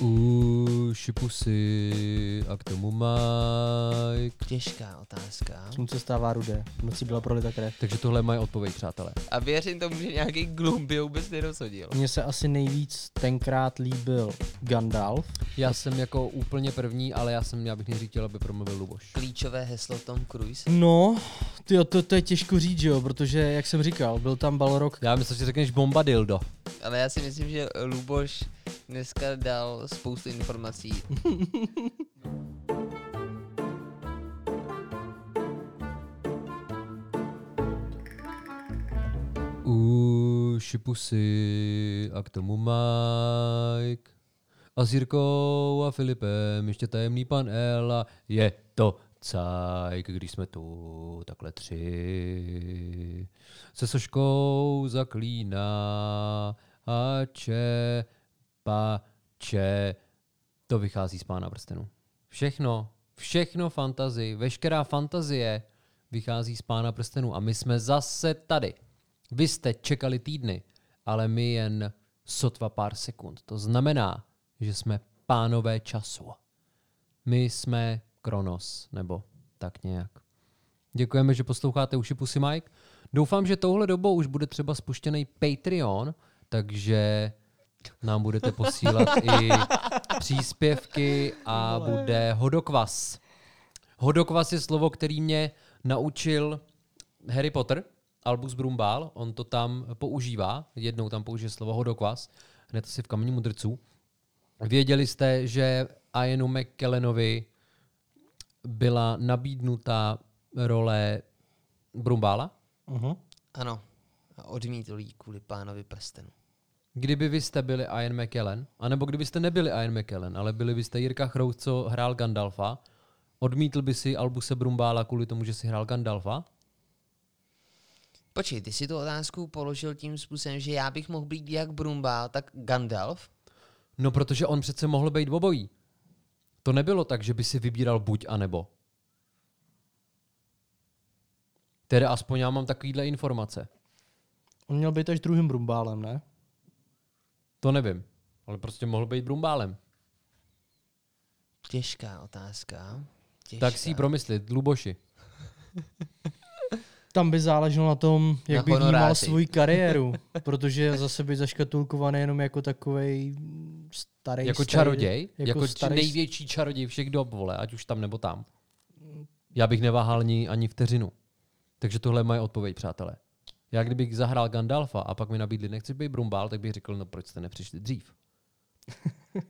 Uši pusy a k tomu Mike. Těžká otázka. Slunce stává rudé, v noci byla prolita krev. Takže tohle je moje odpověď, přátelé. A věřím tomu, že nějaký glum by vůbec nerozhodil. Mně se asi nejvíc tenkrát líbil Gandalf. Já jsem jako úplně první, ale já jsem, já bych nejdřív chtěl, aby promluvil Luboš. Klíčové heslo Tom Cruise. No, tyjo, to, to je těžko říct, jo, protože, jak jsem říkal, byl tam Balrog. Já myslím, že řekneš bomba dildo. Ale já si myslím, že Luboš dneska dal spoustu informací. Uši pusy a k tomu Mike. A s Jirkou a Filipem ještě tajemný pan Ela. Je to cajk, když jsme tu takhle tři. Se soškou zaklíná a če, pa, če. To vychází z pána prstenu. Všechno, všechno fantazii, veškerá fantazie vychází z pána prstenu a my jsme zase tady. Vy jste čekali týdny, ale my jen sotva pár sekund. To znamená, že jsme pánové času. My jsme Kronos, nebo tak nějak. Děkujeme, že posloucháte Uši Pusy Mike. Doufám, že touhle dobou už bude třeba spuštěný Patreon, takže nám budete posílat i příspěvky a bude hodokvas. Hodokvas je slovo, který mě naučil Harry Potter, Albus Brumbál, on to tam používá, jednou tam použije slovo hodokvas, hned si v kamení mudrců. Věděli jste, že Ianu McKellenovi byla nabídnuta role Brumbála? Uh-huh. Ano. A odmítl jí kvůli pánovi prstenu. Kdyby vy jste byli Ian McKellen, anebo kdybyste nebyli Ian McKellen, ale byli byste Jirka Chrouc, co hrál Gandalfa, odmítl by si Albuse Brumbála kvůli tomu, že si hrál Gandalfa? Počkej, ty si tu otázku položil tím způsobem, že já bych mohl být jak Brumbál, tak Gandalf. No, protože on přece mohl být obojí. To nebylo tak, že by si vybíral buď a nebo. Tedy aspoň já mám takovýhle informace. On měl být až druhým Brumbálem, ne? To nevím, ale prostě mohl být Brumbálem. Těžká otázka. Těžká. Tak si ji promyslit, Luboši. Tam by záleželo na tom, jak Na by vnímal svoji kariéru, protože zase by zaškatulkovaný jenom jako takovej starý Jako čaroděj, jako, jako starý, největší čaroděj všech dob, vole, ať už tam nebo tam. Já bych neváhal ani, ani vteřinu. Takže tohle je moje odpověď, přátelé. Já kdybych zahrál Gandalfa a pak mi nabídli, nechci být Brumbál, tak bych řekl, no proč jste nepřišli dřív?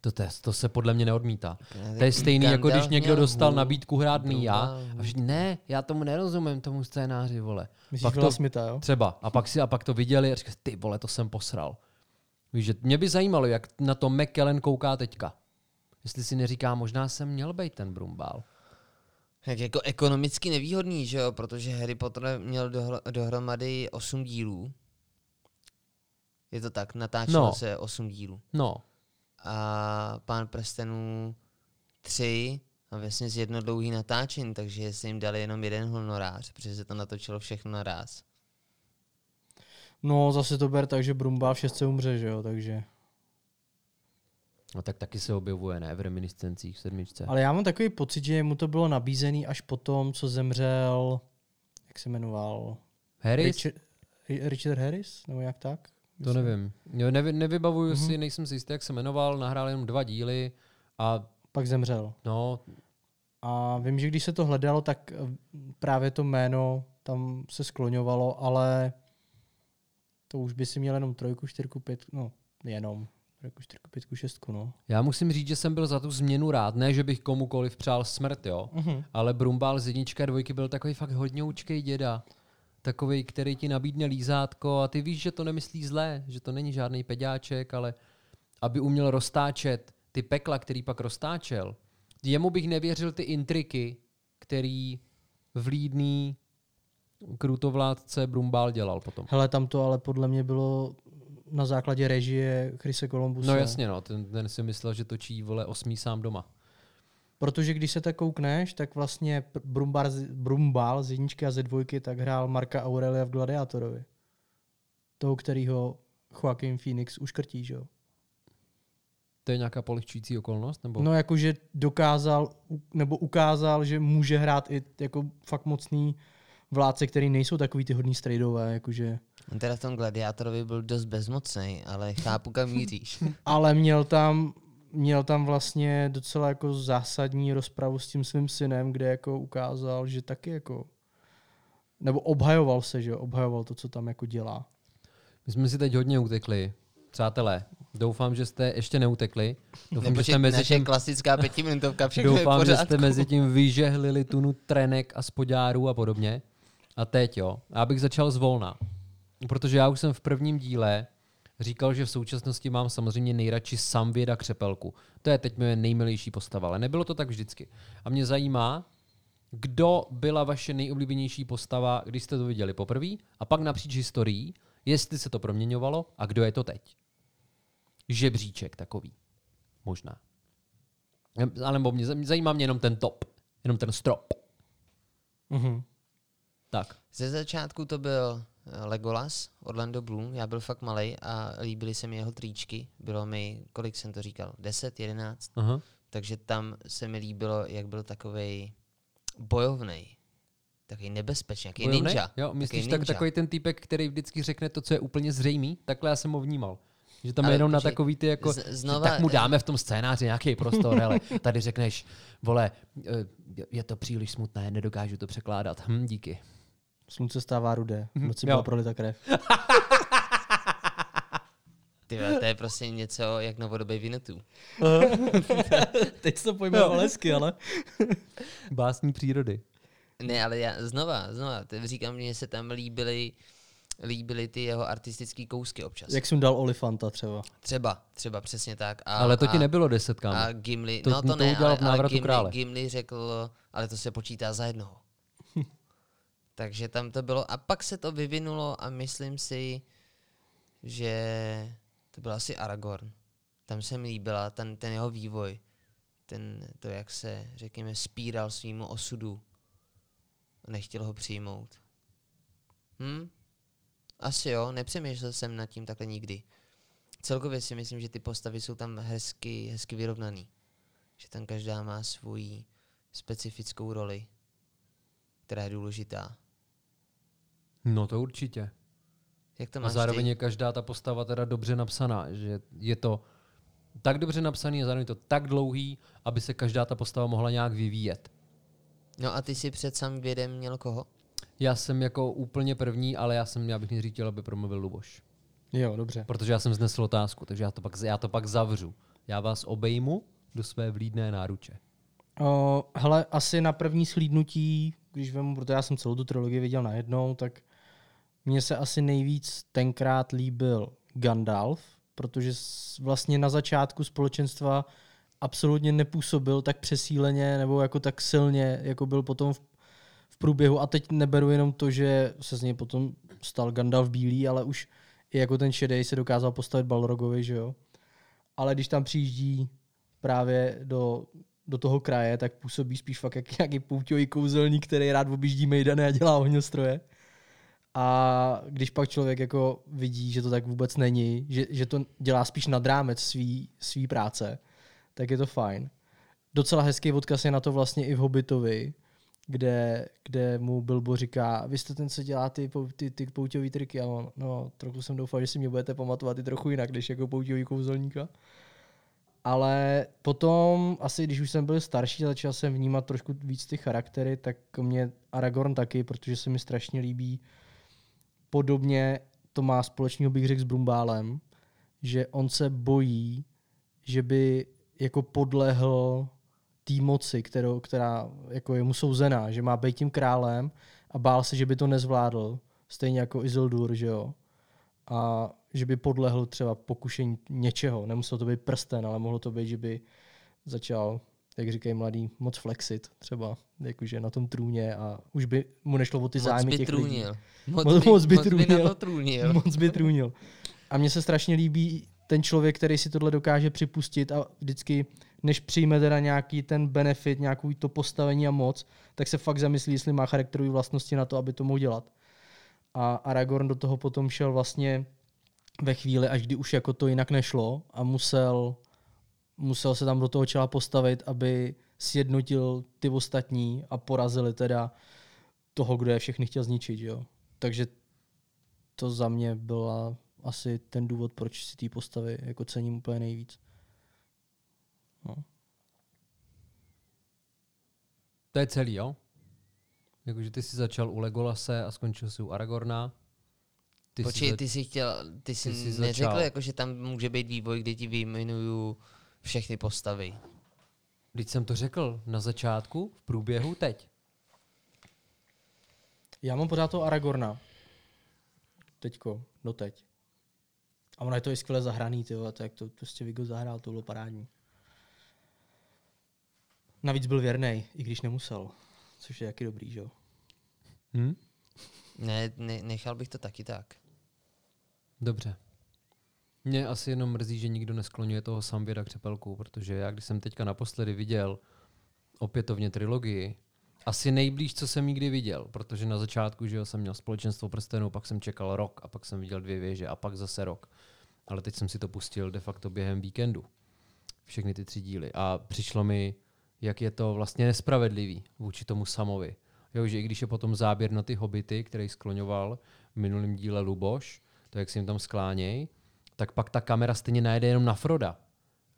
to, to, to se podle mě neodmítá. To je stejný, jako když Gandalf někdo dostal hůl, nabídku hrát mý já. A všichni, ne, já tomu nerozumím, tomu scénáři, vole. Myslíš Pak to- Smitha, jo? Třeba. A pak, si, a pak to viděli a říkali, ty vole, to jsem posral. Víš, že mě by zajímalo, jak na to McKellen kouká teďka. Jestli si neříká, možná jsem měl být ten Brumbál. Tak jako ekonomicky nevýhodný, že jo, protože Harry Potter měl dohro- dohromady 8 dílů. Je to tak, natáčelo No. se 8 dílů. No, A Pán prstenů 3 a vlastně z jedno dlouhý natáčení, takže si jim dali jenom jeden honorář, protože se to natočilo všechno naraz. No, zase to ber tak, že Brumbál v šestce umře, že jo, takže... no tak taky se objevuje, ne, v reminiscencích v sedmičce. Ale já mám takový pocit, že mu to bylo nabízený až po tom, co zemřel, jak se jmenoval? Harris? Richard, Richard Harris? Nebo jak tak? To nevím. Jo, nevy, nevybavuju Mhm. si, nejsem si jistý, jak se jmenoval, nahrál jenom dva díly a Pak zemřel. no, A vím, že když se to hledalo, tak eh, právě to jméno tam se skloňovalo, ale to už by si měl jenom trojku, čtyřku, pětku, no jenom trojku, čtyřku, pětku, šestku, no. já musím říct, že jsem byl za tu změnu rád. Ne, že bych komukoliv přál smrt, jo. Mhm. Ale Brumbál z jedničky a dvojky byl takový fakt hodně učkej děda. Takový, který ti nabídne lízátko a ty víš, že to nemyslí zlé, že to není žádný peďáček, ale aby uměl roztáčet ty pekla, který pak roztáčel. Jemu bych nevěřil ty intriky, který vlídný krutovládce Brumbál dělal potom. Hele, tam to ale podle mě bylo na základě režie Chrise Columbuse. No jasně, no, ten, ten si myslel, že točí vole osmý sám doma. Protože když se tak koukneš, tak vlastně Brumbar, Brumbál z jedničky a ze dvojky tak hrál Marka Aurelia v Gladiátorovi. Toho, kterýho Joaquin Phoenix uškrtí, že jo? To je nějaká polehčující okolnost? Nebo? No jakože dokázal, nebo ukázal, že může hrát i jako fakt mocný vládce, který nejsou takový ty hodný strejdové, jakože. On teda v tom gladiátorovi byl dost bezmocný, ale chápu, kam míříš. Ale měl tam, měl tam vlastně docela jako zásadní rozpravu s tím svým synem, kde jako ukázal, že taky jako nebo obhajoval se, že jo, obhajoval to, co tam jako dělá. My jsme si teď hodně utekli. Přátelé, doufám, že jste ještě neutekli. Doufám, že Nebo jste mezi tím, klasická pětiminutovka, všechno je doufám, že pořádku. jste mezi tím vyžehlili tunu trenek a spodárů a podobně. A teď jo, já bych začal zvolna. Protože já už jsem v prvním díle říkal, že v současnosti mám samozřejmě nejradši Samvěda Křepelku. To je teď moje nejmilejší postava, ale nebylo to tak vždycky. A mě zajímá, kdo byla vaše nejoblíbenější postava, když jste to viděli poprvé, a pak napříč historií, jestli se to proměňovalo a kdo je to teď. Žebříček takový. Možná. Ale mě zajímá mě jenom ten top. Jenom ten strop. Mhm. Tak. Ze začátku to byl eh, Legolas, Orlando Bloom, já byl fakt malý a líbily se mi jeho tričky. Bylo mi, kolik jsem to říkal, 10, 11, Aha. takže tam se mi líbilo, jak byl takovej bojovný, takový nebezpečný, jaký Bojovnej? ninja. Jo, myslíš takový tak, ninja. takový ten týpek, který vždycky řekne to, co je úplně zřejmý? Takhle já jsem ho vnímal. Že tam je Ale jenom na počkej, takový ty jako, z- znova- tak mu dáme v tom scénáři nějaký prostor, ale tady řekneš, vole, eh, je to příliš smutné, nedokážu to překládat. Hm, díky. Slunce stává rudé, v noci Jo. byla prolita krev. Ty vole, to je prostě něco jak novodobý Vinetů. Teď to pojmenoval hezky, ale... Básní přírody. Ne, ale já znova, znova, teď říkám, mně se tam líbily, líbily ty jeho artistické kousky občas. Jak jsem dal Olifanta třeba. Třeba, třeba přesně tak. A, ale to ti a- nebylo deset, kámo. A Gimli, To- no to to, ne, ale, v Návratu ale Gimli, krále. Gimli řekl, ale to se počítá za jednoho. Takže tam to bylo. A pak se to vyvinulo a myslím si, že to byl asi Aragorn. Tam se mi líbila ten, ten jeho vývoj. Ten, to, jak se, řekněme, spíral svýmu osudu. Nechtěl ho přijmout. Hm? Asi jo, nepřemýšlel jsem nad tím takhle nikdy. Celkově si myslím, že ty postavy jsou tam hezky, hezky vyrovnaný. Že tam každá má svoji specifickou roli, která je důležitá. No to určitě. Jak to A máš zároveň ty? je každá ta postava teda dobře napsaná, že je to tak dobře napsaný a zároveň to tak dlouhý, aby se každá ta postava mohla nějak vyvíjet. No a ty si před sám vědem měl koho? Já jsem jako úplně první, ale já jsem, já bych nejdřív chtěl, aby promluvil Luboš. Jo, dobře. Protože já jsem znesl otázku, takže já to pak, já to pak zavřu. Já vás obejmu do své vlídné náruče. O, hele, asi na první slídnutí, když vemu, protože já jsem celou tu trilogii viděl najednou, tak mně se asi nejvíc tenkrát líbil Gandalf, protože vlastně na začátku společenstva absolutně nepůsobil tak přesíleně nebo jako tak silně, jako byl potom v, v průběhu. A teď neberu jenom to, že se z něj potom stal Gandalf bílý, ale už i jako ten šedej se dokázal postavit Balrogovi, že jo. Ale když tam přijíždí právě do, do toho kraje, tak působí spíš fakt jak nějaký pouťový kouzelník, který rád objíždí mejdany a dělá ohňostroje. A když pak člověk jako vidí, že to tak vůbec není, že, že to dělá spíš nad rámec svý, svý práce, tak je to fajn. Docela hezký odkaz je na to vlastně i v Hobbitovi, kde, kde mu Bilbo říká, vy jste ten, co dělá ty, ty, ty pouťový triky. A on, no, trochu jsem doufal, že si mě budete pamatovat i trochu jinak, než jako pouťový kouzelníka. Ale potom, asi když už jsem byl starší, začal jsem vnímat trošku víc ty charaktery, tak mě Aragorn taky, protože se mi strašně líbí. Podobně to má společného, bych řekl, s Brumbálem, že on se bojí, že by jako podlehl té moci, kterou, která jako je mu souzená, že má být tím králem a bál se, že by to nezvládl, stejně jako Isildur, že jo. A že by podlehl třeba pokušení něčeho. Nemuselo to být prsten, ale mohlo to být, že by začal, jak říkají mladí, moc flexit třeba, jakože na tom trůně a už by mu nešlo o ty moc zájmy by těch lidí. trůnil. Moc, Moc- by, moc by moc by trůnil. na to trůnil. Moc by trůnil. A mně se strašně líbí ten člověk, který si tohle dokáže připustit a vždycky, než přijme teda nějaký ten benefit, nějakou to postavení a moc, tak se fakt zamyslí, jestli má charakterové vlastnosti na to, aby to mohl dělat. A Aragorn do toho potom šel vlastně ve chvíli, až kdy už jako to jinak nešlo a musel musel se tam do toho čela postavit, aby sjednotil ty ostatní a porazili teda toho, kdo je všechny chtěl zničit. Jo? Takže to za mě byla asi ten důvod, proč si té postavy jako cením úplně nejvíc. No. To je celý, jo? Jakože ty jsi začal u Legolase a skončil si u Aragorna. Ty Počkej, jsi ty jsi chtěl, ty jsi, ty jsi neřekl, začal... jako, že tam může být vývoj, kde ti vyjmenuju všechny postavy. Když jsem to řekl na začátku, v průběhu, teď. Já mám pořád toho Aragorna. Teďko, doteď. A ono je to i skvěle zahraný, ty vole, to jak to prostě Vigo zahrál, to bylo parádní. Navíc byl věrný, i když nemusel, což je jaký dobrý, že jo? Hmm? Ne, ne, nechal bych to taky tak. Dobře. Mě asi jenom mrzí, že nikdo neskloňuje toho Samvěda Křepelku, protože já, když jsem teďka naposledy viděl opětovně trilogii, asi nejblíž, co jsem nikdy viděl, protože na začátku že jo, jsem měl společenstvo prstenů, pak jsem čekal rok a pak jsem viděl dvě věže a pak zase rok. Ale teď jsem si to pustil de facto během víkendu. Všechny ty tři díly. A přišlo mi, jak je to vlastně nespravedlivý vůči tomu Samovi. Jo, že i když je potom záběr na ty hobity, který skloňoval v minulém díle Luboš, to jak si jim tam skláněj, tak pak ta kamera stejně najde jenom na Froda.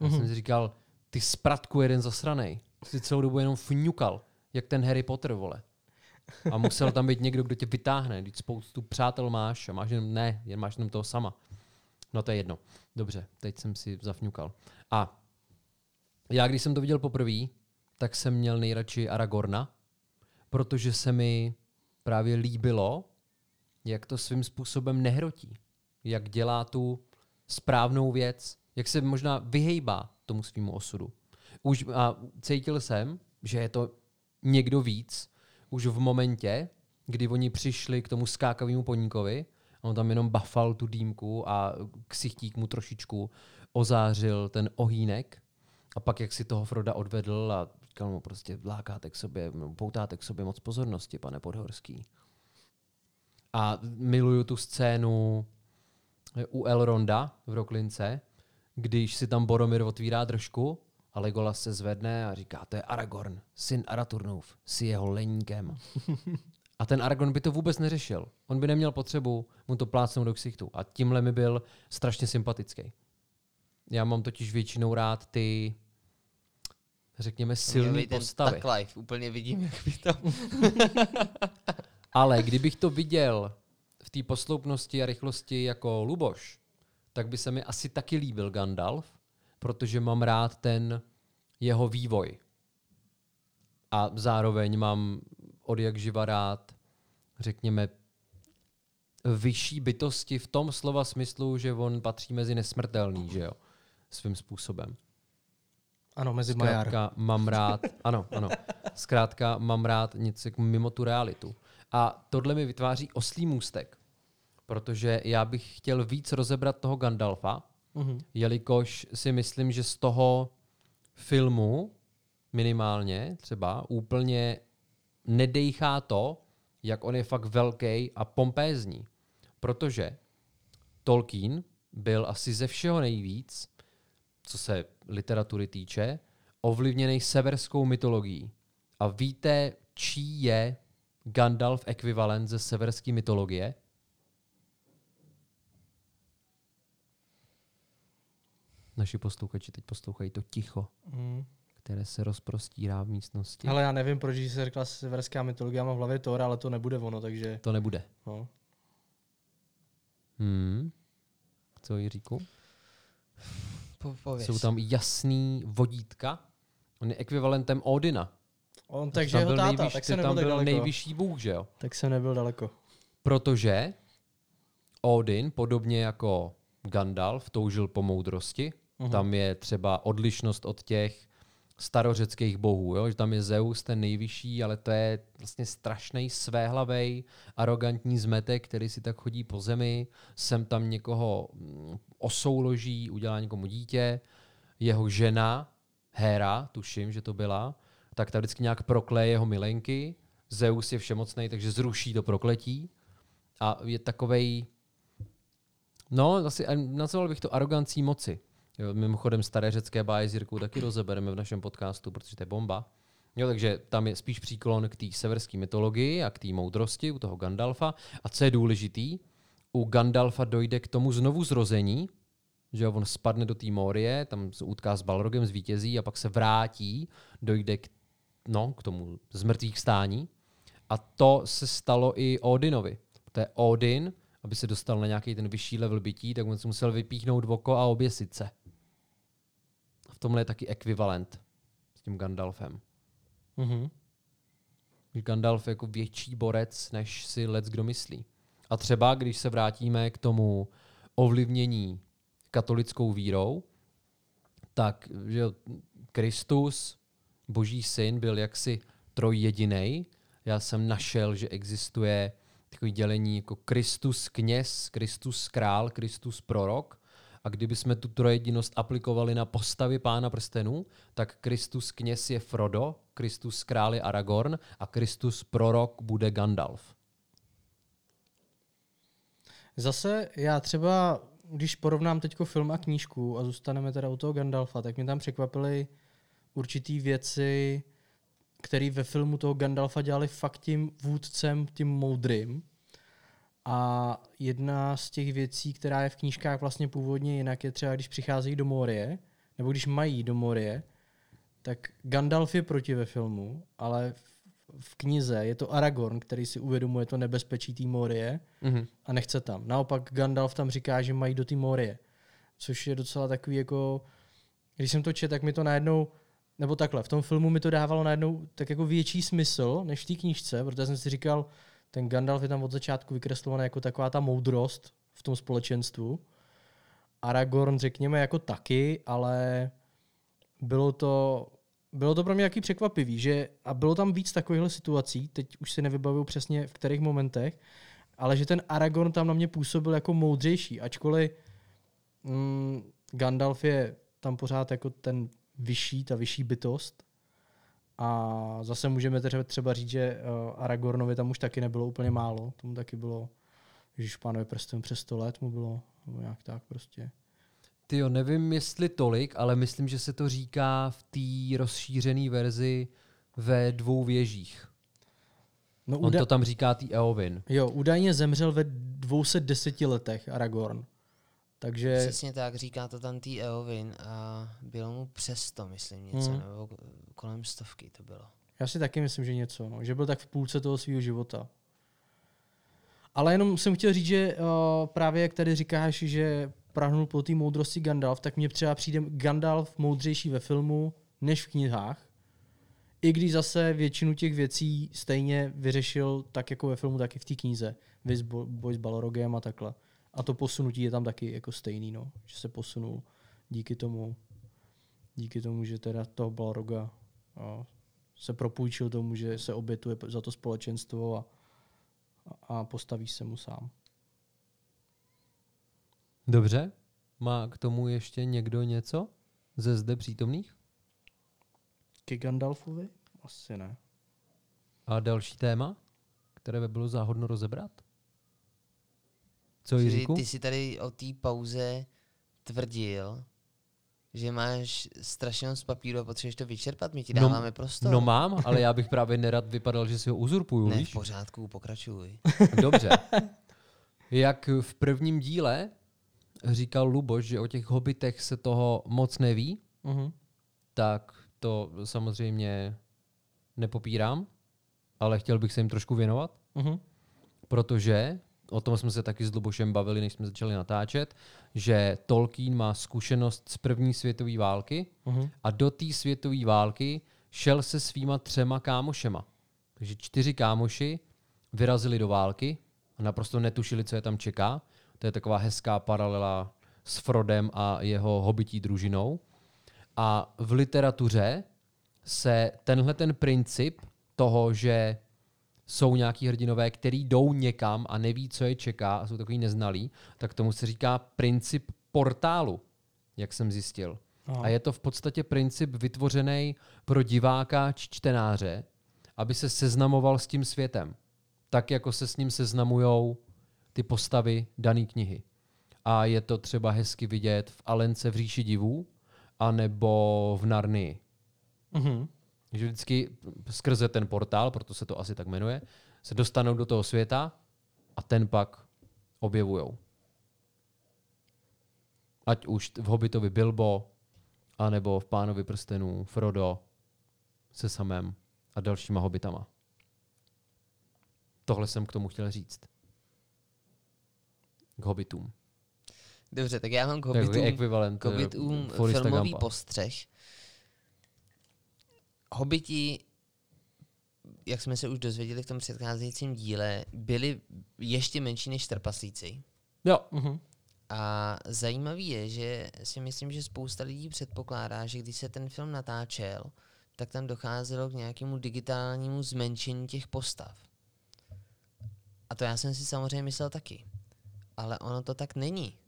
Já mm-hmm. jsem si říkal, ty spratku jeden zasranej. Jsi celou dobu jenom fňukal, jak ten Harry Potter, vole. A musel tam být někdo, kdo tě vytáhne. Když spoustu přátel máš a máš jenom, ne, jen máš jenom toho sama. No to je jedno. Dobře, teď jsem si zafňukal. A já, když jsem to viděl poprvé, tak jsem měl nejradši Aragorna, protože se mi právě líbilo, jak to svým způsobem nehrotí. Jak dělá tu správnou věc, jak se možná vyhejbá tomu svýmu osudu. Už a cítil jsem, že je to někdo víc, už v momentě, kdy oni přišli k tomu skákavému poníkovi, on tam jenom bafal tu dýmku a ksichtík mu trošičku ozářil ten ohýnek a pak jak si toho Froda odvedl a říkal mu prostě lákáte k sobě, poutáte k sobě moc pozornosti, pane Podhorský. A miluju tu scénu u Elronda v Roklince, když si tam Boromir otvírá držku a Legolas se zvedne a říká, to je Aragorn, syn Araturnův, si jeho leníkem. A ten Aragorn by to vůbec neřešil. On by neměl potřebu mu to plácnout do ksichtu. A tímhle mi byl strašně sympatický. Já mám totiž většinou rád ty, řekněme, silné postavy. Tak life, úplně vidím, jak by to... Ale kdybych to viděl té posloupnosti a rychlosti jako Luboš, tak by se mi asi taky líbil Gandalf, protože mám rád ten jeho vývoj. A zároveň mám od jak živa rád, řekněme, vyšší bytosti v tom slova smyslu, že on patří mezi nesmrtelný, že jo, svým způsobem. Ano, mezi Zkrátka Majar. mám rád, ano, ano. Zkrátka mám rád něco jako mimo tu realitu. A tohle mi vytváří oslý můstek, protože já bych chtěl víc rozebrat toho Gandalfa, mm-hmm. jelikož si myslím, že z toho filmu minimálně třeba úplně nedejchá to, jak on je fakt velký a pompézní. Protože Tolkien byl asi ze všeho nejvíc, co se literatury týče, ovlivněný severskou mytologií. A víte, čí je Gandalf ekvivalent ze severské mytologie? Naši posluchači teď poslouchají to ticho, mm. které se rozprostírá v místnosti. Ale já nevím, proč se řekla severská mytologie, já mám v hlavě Thor, ale to nebude ono, takže... To nebude. No. Hmm. Co Jiříku? Pověz. Jsou tam jasný vodítka. On je ekvivalentem Odina. On takže jeho táta, nejvyš, tak se tam byl daleko. nejvyšší bůh, že jo? Tak se nebyl daleko. Protože Odin, podobně jako Gandalf, toužil po moudrosti. Uh-huh. Tam je třeba odlišnost od těch starořeckých bohů, jo? že tam je Zeus ten nejvyšší, ale to je vlastně strašný svéhlavej, arrogantní zmetek, který si tak chodí po zemi, sem tam někoho mm, osouloží, udělá někomu dítě, jeho žena, Hera, tuším, že to byla, tak ta vždycky nějak prokleje jeho milenky, Zeus je všemocný, takže zruší to prokletí. A je takovej, no, asi nazval bych to arogancí moci Jo, mimochodem staré řecké báje s Jirkou taky rozebereme v našem podcastu, protože to je bomba. Jo, takže tam je spíš příklon k té severské mytologii a k té moudrosti u toho Gandalfa. A co je důležitý, u Gandalfa dojde k tomu znovu zrození, že on spadne do té Morie, tam se utká s Balrogem, zvítězí a pak se vrátí, dojde k, no, k tomu zmrtvých stání. A to se stalo i Odinovi. To je Odin, aby se dostal na nějaký ten vyšší level bytí, tak on se musel vypíchnout oko a oběsit se. V tomhle je taky ekvivalent s tím Gandalfem. Mhm. Gandalf je jako větší borec, než si lec kdo myslí. A třeba, když se vrátíme k tomu ovlivnění katolickou vírou, tak že Kristus, boží syn, byl jaksi trojjedinej. Já jsem našel, že existuje takové dělení jako Kristus kněz, Kristus král, Kristus prorok. A kdyby jsme tu trojedinost aplikovali na postavy pána prstenů, tak Kristus kněz je Frodo, Kristus král je Aragorn a Kristus prorok bude Gandalf. Zase já třeba, když porovnám teďko film a knížku a zůstaneme teda u toho Gandalfa, tak mě tam překvapily určitý věci, které ve filmu toho Gandalfa dělali fakt tím vůdcem, tím moudrým. A jedna z těch věcí, která je v knížkách vlastně původně jinak, je třeba, když přicházejí do Morie, nebo když mají do Morie, tak Gandalf je proti ve filmu, ale v- knize je to Aragorn, který si uvědomuje to nebezpečí té Morie Mhm. a nechce tam. Naopak Gandalf tam říká, že mají do té Morie, což je docela takový jako, když jsem to četl, tak mi to najednou, nebo takhle, v tom filmu mi to dávalo najednou tak jako větší smysl než v té knížce, protože jsem si říkal, ten Gandalf je tam od začátku vykreslovaný jako taková ta moudrost v tom společenstvu. Aragorn řekněme jako taky, ale bylo to, bylo to pro mě taky překvapivý, že a bylo tam víc takovýchhle situací, teď už si nevybavuju přesně v kterých momentech, ale že ten Aragorn tam na mě působil jako moudřejší, ačkoliv mm, Gandalf je tam pořád jako ten vyšší, ta vyšší bytost. A zase můžeme třeba, říct, že uh, Aragornovi tam už taky nebylo úplně málo. Tomu taky bylo, když pánové prstem přes 100 let mu bylo, nebo nějak tak prostě. Ty jo, nevím jestli tolik, ale myslím, že se to říká v té rozšířené verzi ve dvou věžích. No, On úda- to tam říká tý Eowyn. Jo, údajně zemřel ve 210 letech Aragorn. Takže Přesně tak, říká to tam tý Eowyn a bylo mu přes to, myslím, něco, Hmm. nebo kolem stovky to bylo. Já si taky myslím, že něco, no. že byl tak v půlce toho svého života. Ale jenom jsem chtěl říct, že uh, právě jak tady říkáš, že prahnul po té moudrosti Gandalf, tak mně třeba přijde Gandalf moudřejší ve filmu než v knihách. I když zase většinu těch věcí stejně vyřešil tak jako ve filmu, tak i v té knize. Bo- Boj s Balrogem a takhle. A to posunutí je tam taky jako stejný, no. Že se posunul díky tomu, díky tomu, že teda toho Balroga uh, se propůjčil tomu, že se obětuje za to společenstvo a, a postaví se mu sám. Dobře. Má k tomu ještě někdo něco ze zde přítomných? Ke Gandalfovi? Asi ne. A další téma, které by bylo záhodno rozebrat? Co Jiříku? Ty jsi tady o té pauze tvrdil, že máš strašně moc papíru a potřebuješ to vyčerpat, my ti No, dáváme prostor. No mám, ale já bych právě nerad vypadal, že si ho uzurpuju, ne, v víš? pořádku, pokračuj. Dobře. Jak v prvním díle říkal Luboš, že o těch hobitech se toho moc neví, Uh-huh. tak to samozřejmě nepopírám, ale chtěl bych se jim trošku věnovat, Uh-huh. protože o tom jsme se taky s Lubošem bavili, než jsme začali natáčet, že Tolkien má zkušenost z první světové války Uh-huh. a do té světové války šel se svýma třema kámošema. Takže čtyři kámoši vyrazili do války a naprosto netušili, co je tam čeká. To je taková hezká paralela s Frodem a jeho hobití družinou. A v literatuře se tenhle ten princip toho, že jsou nějaký hrdinové, který jdou někam a neví, co je čeká a jsou takový neznalí, tak tomu se říká princip portálu, jak jsem zjistil. Aha. A je to v podstatě princip vytvořený pro diváka či čtenáře, aby se seznamoval s tím světem. Tak, jako se s ním seznamujou ty postavy dané knihy. a je to třeba hezky vidět v Alence v říši divů, anebo v Narnii. Mhm. Že vždycky skrze ten portál, proto se to asi tak jmenuje, se dostanou do toho světa a ten pak objevujou. Ať už v Hobbitovi Bilbo, anebo v Pánovi prstenů Frodo se samém a dalšíma hobitama. Tohle jsem k tomu chtěl říct. K hobitům. Dobře, tak já mám k Hobbitům, k eh, Hobbitům Foresta filmový postřeh. Hobiti, jak jsme se už dozvěděli v tom předcházejícím díle, byli ještě menší než trpaslíci. Jo, Mhm. A zajímavý je, že si myslím, že spousta lidí předpokládá, že když se ten film natáčel, tak tam docházelo k nějakému digitálnímu zmenšení těch postav. A to já jsem si samozřejmě myslel taky. Ale ono to tak není.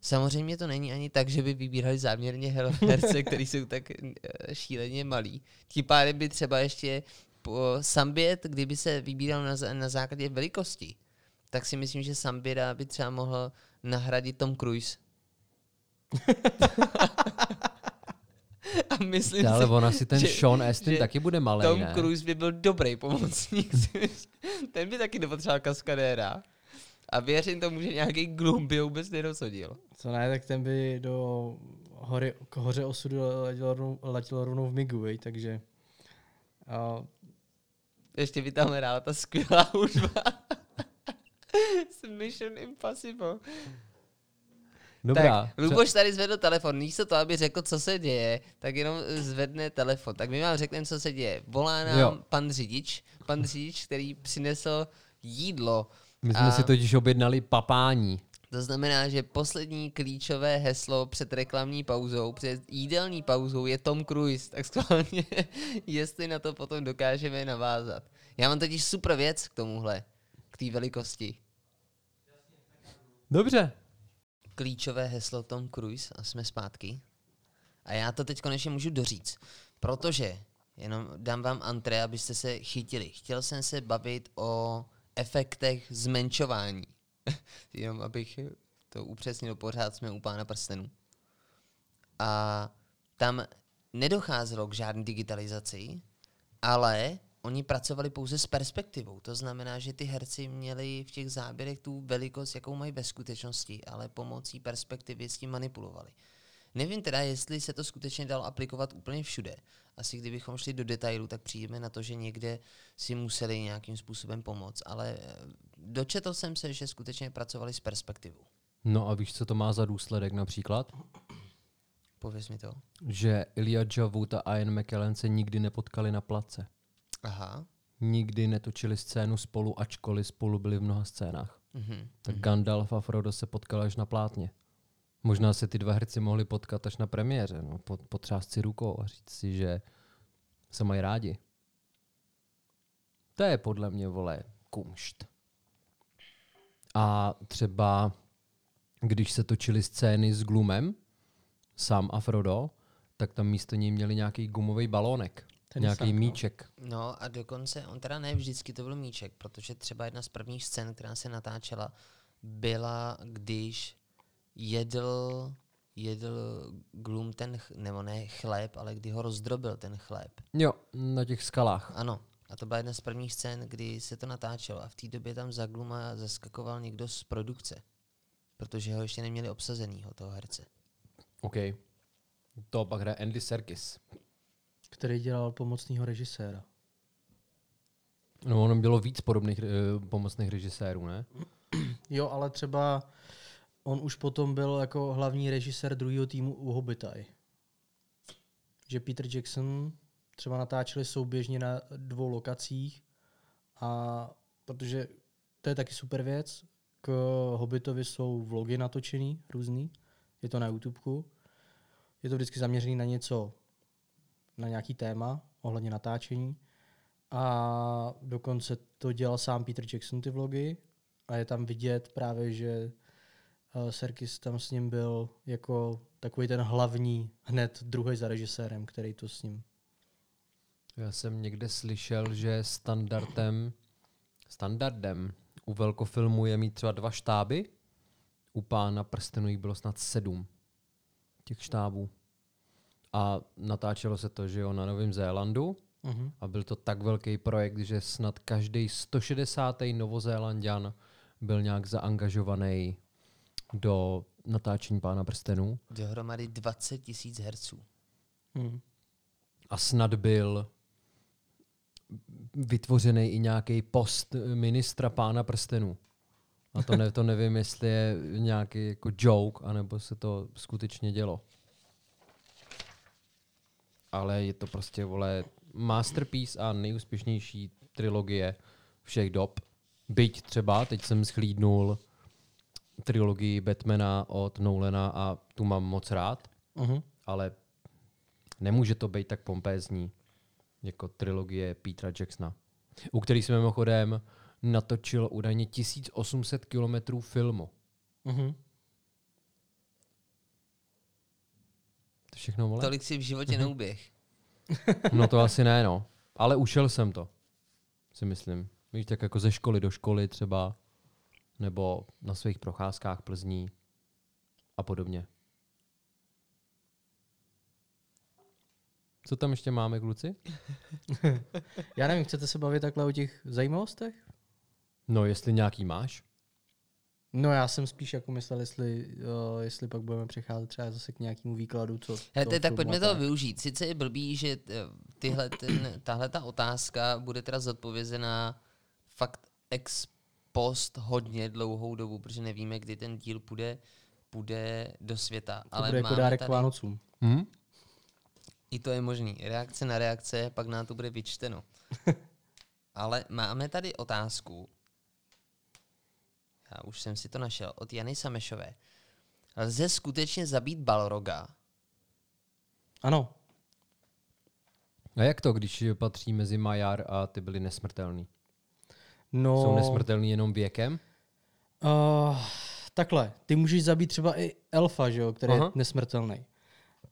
Samozřejmě to není ani tak, že by vybírali záměrně her- herce, který jsou tak eh, šíleně malí. Tím pádem by třeba ještě po Sambět, kdyby se vybíral na, na základě velikosti, tak si myslím, že Sambira by třeba mohl nahradit Tom Cruise. A myslím ale si, on asi ten že- Sean Astin že taky bude malý, Tom ne? Cruise by byl dobrý pomocník. Ten by taky nepotřeboval kaskadéra. A věřím tomu, že nějaký glum by vůbec nerozhodil. Co ne, tak ten by do hory, k hoře osudu letěl, rovnou- letěl rovnou v Migu, vej, takže a, Ještě by tam hrála ta skvělá hudba. Mission Impossible. Dobrá. Tak, Luboš tady zvedl telefon. Místo to, aby řekl, co se děje, tak jenom zvedne telefon. Tak my vám řekneme, co se děje. Volá nám Jo. pan řidič, pan řidič, který přinesl jídlo. My jsme a- si totiž objednali papání. To znamená, že poslední klíčové heslo před reklamní pauzou, před jídelní pauzou je Tom Cruise. Tak schválně, jestli na to potom dokážeme navázat. Já mám totiž super věc k tomuhle, k té velikosti. Dobře. Klíčové heslo Tom Cruise a jsme zpátky. A já to teď konečně můžu doříct, protože jenom dám vám antré, abyste se chytili. Chtěl jsem se bavit o efektech zmenšování. jenom abych to upřesnil, pořád jsme u pána prstenů. A tam nedocházelo k žádné digitalizaci, ale oni pracovali pouze s perspektivou. To znamená, že ty herci měli v těch záběrech tu velikost, jakou mají ve skutečnosti, ale pomocí perspektivy s tím manipulovali. Nevím teda, jestli se to skutečně dalo aplikovat úplně všude. Asi kdybychom šli do detailu, tak přijdeme na to, že někde si museli nějakým způsobem pomoct. Ale eh, dočetl jsem se, že skutečně pracovali s perspektivou. No a víš, co to má za důsledek například? Pověz mi to. Že Elijah Wood a Ian McKellen se nikdy nepotkali na place. Aha. Nikdy netočili scénu spolu, ačkoliv spolu byli v mnoha scénách. Mhm. Tak Gandalf a Frodo se potkali až na plátně. Možná se ty dva herci mohli potkat až na premiéře, no, po- potřást si rukou a říct si, že se mají rádi. To je podle mě, vole, kumšt. A třeba, když se točily scény s Glumem, Sam a Frodo, tak tam místo něj měli nějaký gumový balónek. Tenisák, nějaký no. míček. No a dokonce, on teda ne vždycky to byl míček, protože třeba jedna z prvních scén, která se natáčela, byla, když jedl, jedl Gloom ten, ch- nebo ne chléb, ale kdy ho rozdrobil ten chléb. Jo, na těch skalách. Ano, a to byla jedna z prvních scén, kdy se to natáčelo a v té době tam za Gluma zaskakoval někdo z produkce, protože ho ještě neměli obsazenýho, toho herce. OK. To pak hraje Andy Serkis. který dělal pomocného režiséra. No, ono bylo víc podobných uh, pomocných režisérů, ne? Jo, ale třeba on už potom byl jako hlavní režisér druhého týmu u Hobbita. i. Že Peter Jackson třeba natáčeli souběžně na dvou lokacích a protože to je taky super věc, k Hobbitovi jsou vlogy natočený různý, je to na YouTubeku. Je to vždycky zaměřený na něco, na nějaký téma ohledně natáčení. A dokonce to dělal sám Peter Jackson ty vlogy a je tam vidět právě, že uh, Serkis tam s ním byl jako takový ten hlavní, hned druhý za režisérem, který to s ním. Já jsem někde slyšel, že standardem, standardem u velkofilmu je mít třeba dva štáby U pána prstenů jich bylo snad sedm těch štábů. A natáčelo se to, že jo, na Novém Zélandu. Mhm. A byl to tak velký projekt, že snad každý 160. Novozélandian byl nějak zaangažovaný do natáčení pána prstenů. Dohromady 20 tisíc herců. Mhm. A snad byl vytvořený i nějaký post ministra pána prstenů. A to, ne, to nevím, jestli je nějaký jako joke, anebo se to skutečně dělo. Ale je to prostě, vole, masterpiece a nejúspěšnější trilogie všech dob. Byť třeba, teď jsem schlídnul trilogii Batmana od Nolana a tu mám moc rád, Mhm. ale nemůže to být tak pompézní jako trilogie Petra Jacksona, u který jsme mimochodem natočil údajně 1800 kilometrů filmu. Mhm. To všechno vole? Tolik si v životě neuběh. No to asi ne, no. Ale ušel jsem to, si myslím. Víš, tak jako ze školy do školy třeba, nebo na svých procházkách Plzní a podobně. Co tam ještě máme, kluci? Já nevím, chcete se bavit takhle o těch zajímavostech? No, jestli nějaký máš. No já jsem spíš jako myslel, jestli, uh, jestli pak budeme přecházet třeba zase k nějakému výkladu, co Hele, toho te- tak pojďme a to tak. využít. Sice je blbý, že eh, tyhle, ten, tahle ta otázka bude teda zodpovězená fakt ex post hodně dlouhou dobu, protože nevíme, kdy ten díl půjde, půjde do světa. To Ale bude jako dárek k tady, Vánocům. Hm? I to je možný. Reakce na reakce, pak nám to bude vyčteno. Ale máme tady otázku. Já už jsem si to našel. Od Jany Samešové. Lze skutečně zabít Balroga? Ano, A jak to, když patří mezi Majar a ty byli nesmrtelný? No... Jsou nesmrtelný jenom věkem? Uh, takhle, ty můžeš zabít třeba i elfa, že jo, který Aha. je nesmrtelný.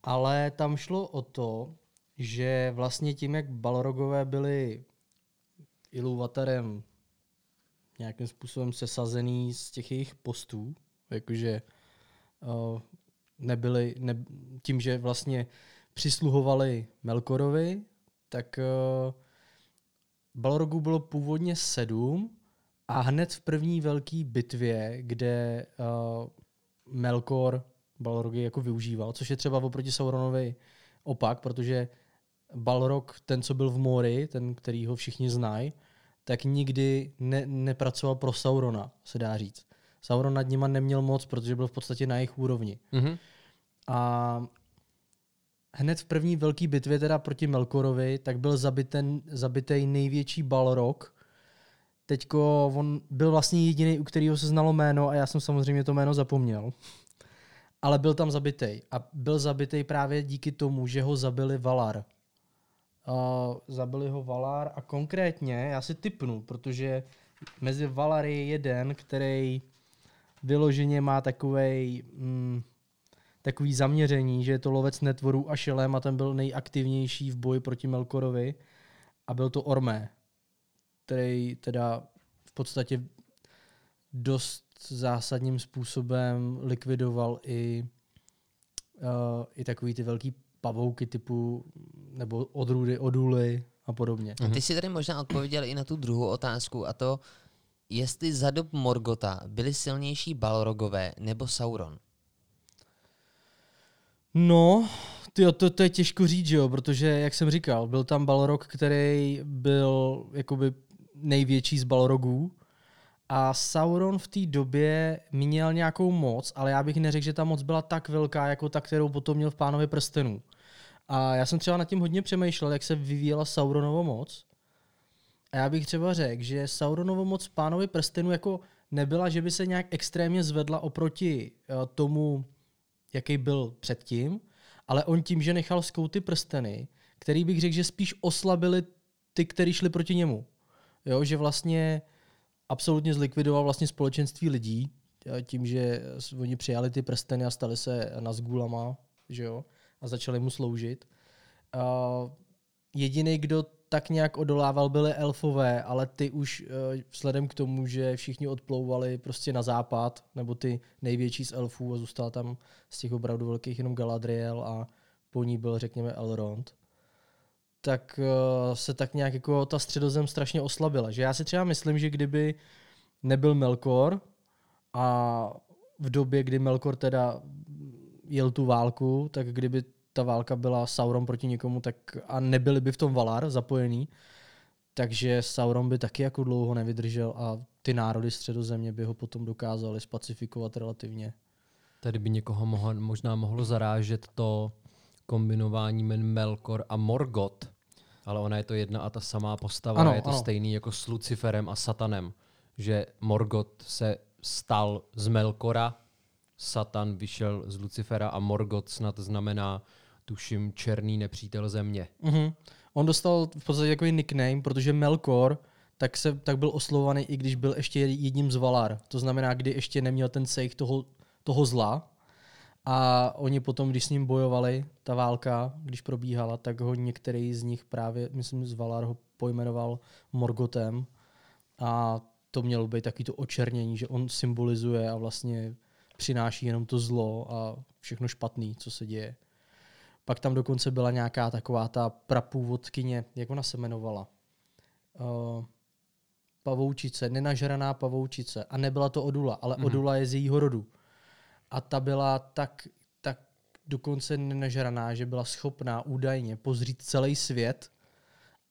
Ale tam šlo o to, že vlastně tím, jak Balrogové byli Ilúvatarem nějakým způsobem sesazený z těch jejich postů, jakože uh, nebyli, ne, tím, že vlastně přisluhovali Melkorovi, tak uh, Balrogů bylo původně sedm a hned v první velké bitvě, kde uh, Melkor Balrogy jako využíval, což je třeba oproti Sauronovi opak, protože Balrog, ten, co byl v Mori, ten, který ho všichni znají, tak nikdy ne, nepracoval pro Saurona, se dá říct. Sauron nad nima neměl moc, protože byl v podstatě na jejich úrovni. Mhm. A hned v první velké bitvě teda proti Melkorovi, tak byl zabiten, zabitej největší Balrog. Teďko on byl vlastně jediný, u kterého se znalo jméno a já jsem samozřejmě to jméno zapomněl. Ale byl tam zabitej. A byl zabitej právě díky tomu, že ho zabili Valar. Uh, zabili ho Valar a konkrétně, já si typnu, protože mezi Valary je jeden, který vyloženě má takovej, mm, takový zaměření, že je to lovec netvorů a šelem a ten byl nejaktivnější v boji proti Melkorovi a byl to Ormé, který teda v podstatě dost zásadním způsobem likvidoval i, uh, i takový ty velký pavouky typu nebo odrůdy, oduly a podobně. A ty si tady možná odpověděl i na tu druhou otázku a to, jestli za dob Morgota byli silnější Balrogové nebo Sauron. No, tyjo, to, to je těžko říct, jo, protože, jak jsem říkal, byl tam Balrog, který byl jakoby největší z Balrogů a Sauron v té době měl nějakou moc, ale já bych neřekl, že ta moc byla tak velká, jako ta, kterou potom měl v Pánovi prstenů. A já jsem třeba nad tím hodně přemýšlel, jak se vyvíjela Sauronovo moc. A já bych třeba řekl, že Sauronovo moc Pánovi prstenů jako nebyla, že by se nějak extrémně zvedla oproti uh, tomu, jaký byl předtím, ale on tím, že nechal zkou ty prsteny, který bych řekl, že spíš oslabili ty, kteří šli proti němu. Jo, že vlastně absolutně zlikvidoval vlastně společenství lidí, tím, že oni přijali ty prsteny a stali se Nazgulama, že jo, a začali mu sloužit. Uh, jediný, kdo tak nějak odolával, byly elfové, ale ty už eh, vzhledem k tomu, že všichni odplouvali prostě na západ, nebo ty největší z elfů a zůstal tam z těch opravdu velkých jenom Galadriel a po ní byl, řekněme, Elrond, tak eh, se tak nějak jako ta středozem strašně oslabila. Že já si třeba myslím, že kdyby nebyl Melkor a v době, kdy Melkor teda jel tu válku, tak kdyby ta válka byla Sauron proti někomu, tak a nebyli by v tom Valar zapojený, takže Sauron by taky jako dlouho nevydržel a ty národy středozemě by ho potom dokázali spacifikovat relativně. Tady by někoho mohlo, možná mohlo zarážet to kombinování men Melkor a Morgoth, ale ona je to jedna a ta samá postava, Ano, je to ano. stejný jako s Luciferem a Satanem, že Morgoth se stal z Melkora, Satan vyšel z Lucifera a Morgoth snad znamená, tuším, černý nepřítel země. Mhm. On dostal v podstatě takový nickname, protože Melkor tak, se, tak byl oslovovaný, i když byl ještě jedním z Valar. To znamená, kdy ještě neměl ten sejch toho, toho zla. A oni potom, když s ním bojovali, ta válka, když probíhala, tak ho některý z nich právě, myslím, z Valar ho pojmenoval Morgotem. A to mělo být taky to očernění, že on symbolizuje a vlastně přináší jenom to zlo a všechno špatný, co se děje. Pak tam dokonce byla nějaká taková ta prapůvodkyně, jak ona se jmenovala? Uh, pavoučice, nenažraná pavoučice. A nebyla to Odula, ale mm-hmm. Odula je z jejího rodu. A ta byla tak, tak dokonce nenažraná, že byla schopná údajně pozřít celý svět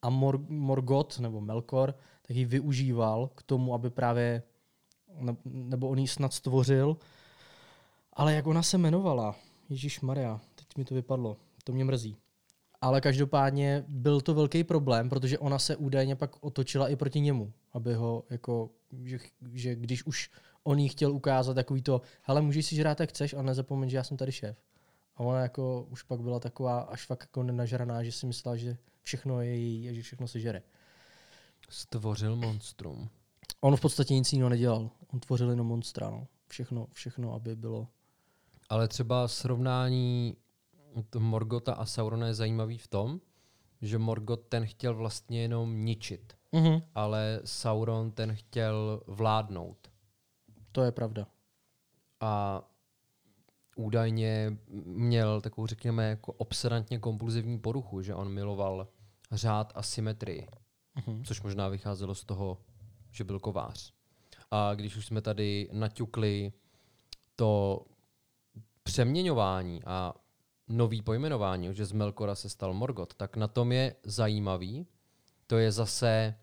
a Mor- Morgoth, nebo Melkor, tak ji využíval k tomu, aby právě, ne- nebo on ji snad stvořil, ale jak ona se jmenovala? Ježíš Maria, teď mi to vypadlo, to mě mrzí. Ale každopádně byl to velký problém, protože ona se údajně pak otočila i proti němu, aby ho jako, že, že když už on jí chtěl ukázat takový to, hele, můžeš si žrát, jak chceš, ale nezapomeň, že já jsem tady šéf. A ona jako už pak byla taková až fakt jako nenažraná, že si myslela, že všechno je její a že všechno se žere. Stvořil monstrum. On v podstatě nic jiného nedělal. On tvořil jenom monstra, no. Všechno, všechno, aby bylo. Ale třeba srovnání t- Morgota a Saurona je zajímavý v tom, že Morgoth ten chtěl vlastně jenom ničit, Mhm. ale Sauron ten chtěl vládnout. To je pravda. A údajně měl takovou, řekněme, jako obsedantně kompulzivní poruchu, že on miloval řád a symetrii, Mhm. což možná vycházelo z toho, že byl kovář. A když už jsme tady naťukli to přeměňování a nový pojmenování, že z Melkora se stal Morgoth, tak na tom je zajímavý. To je zase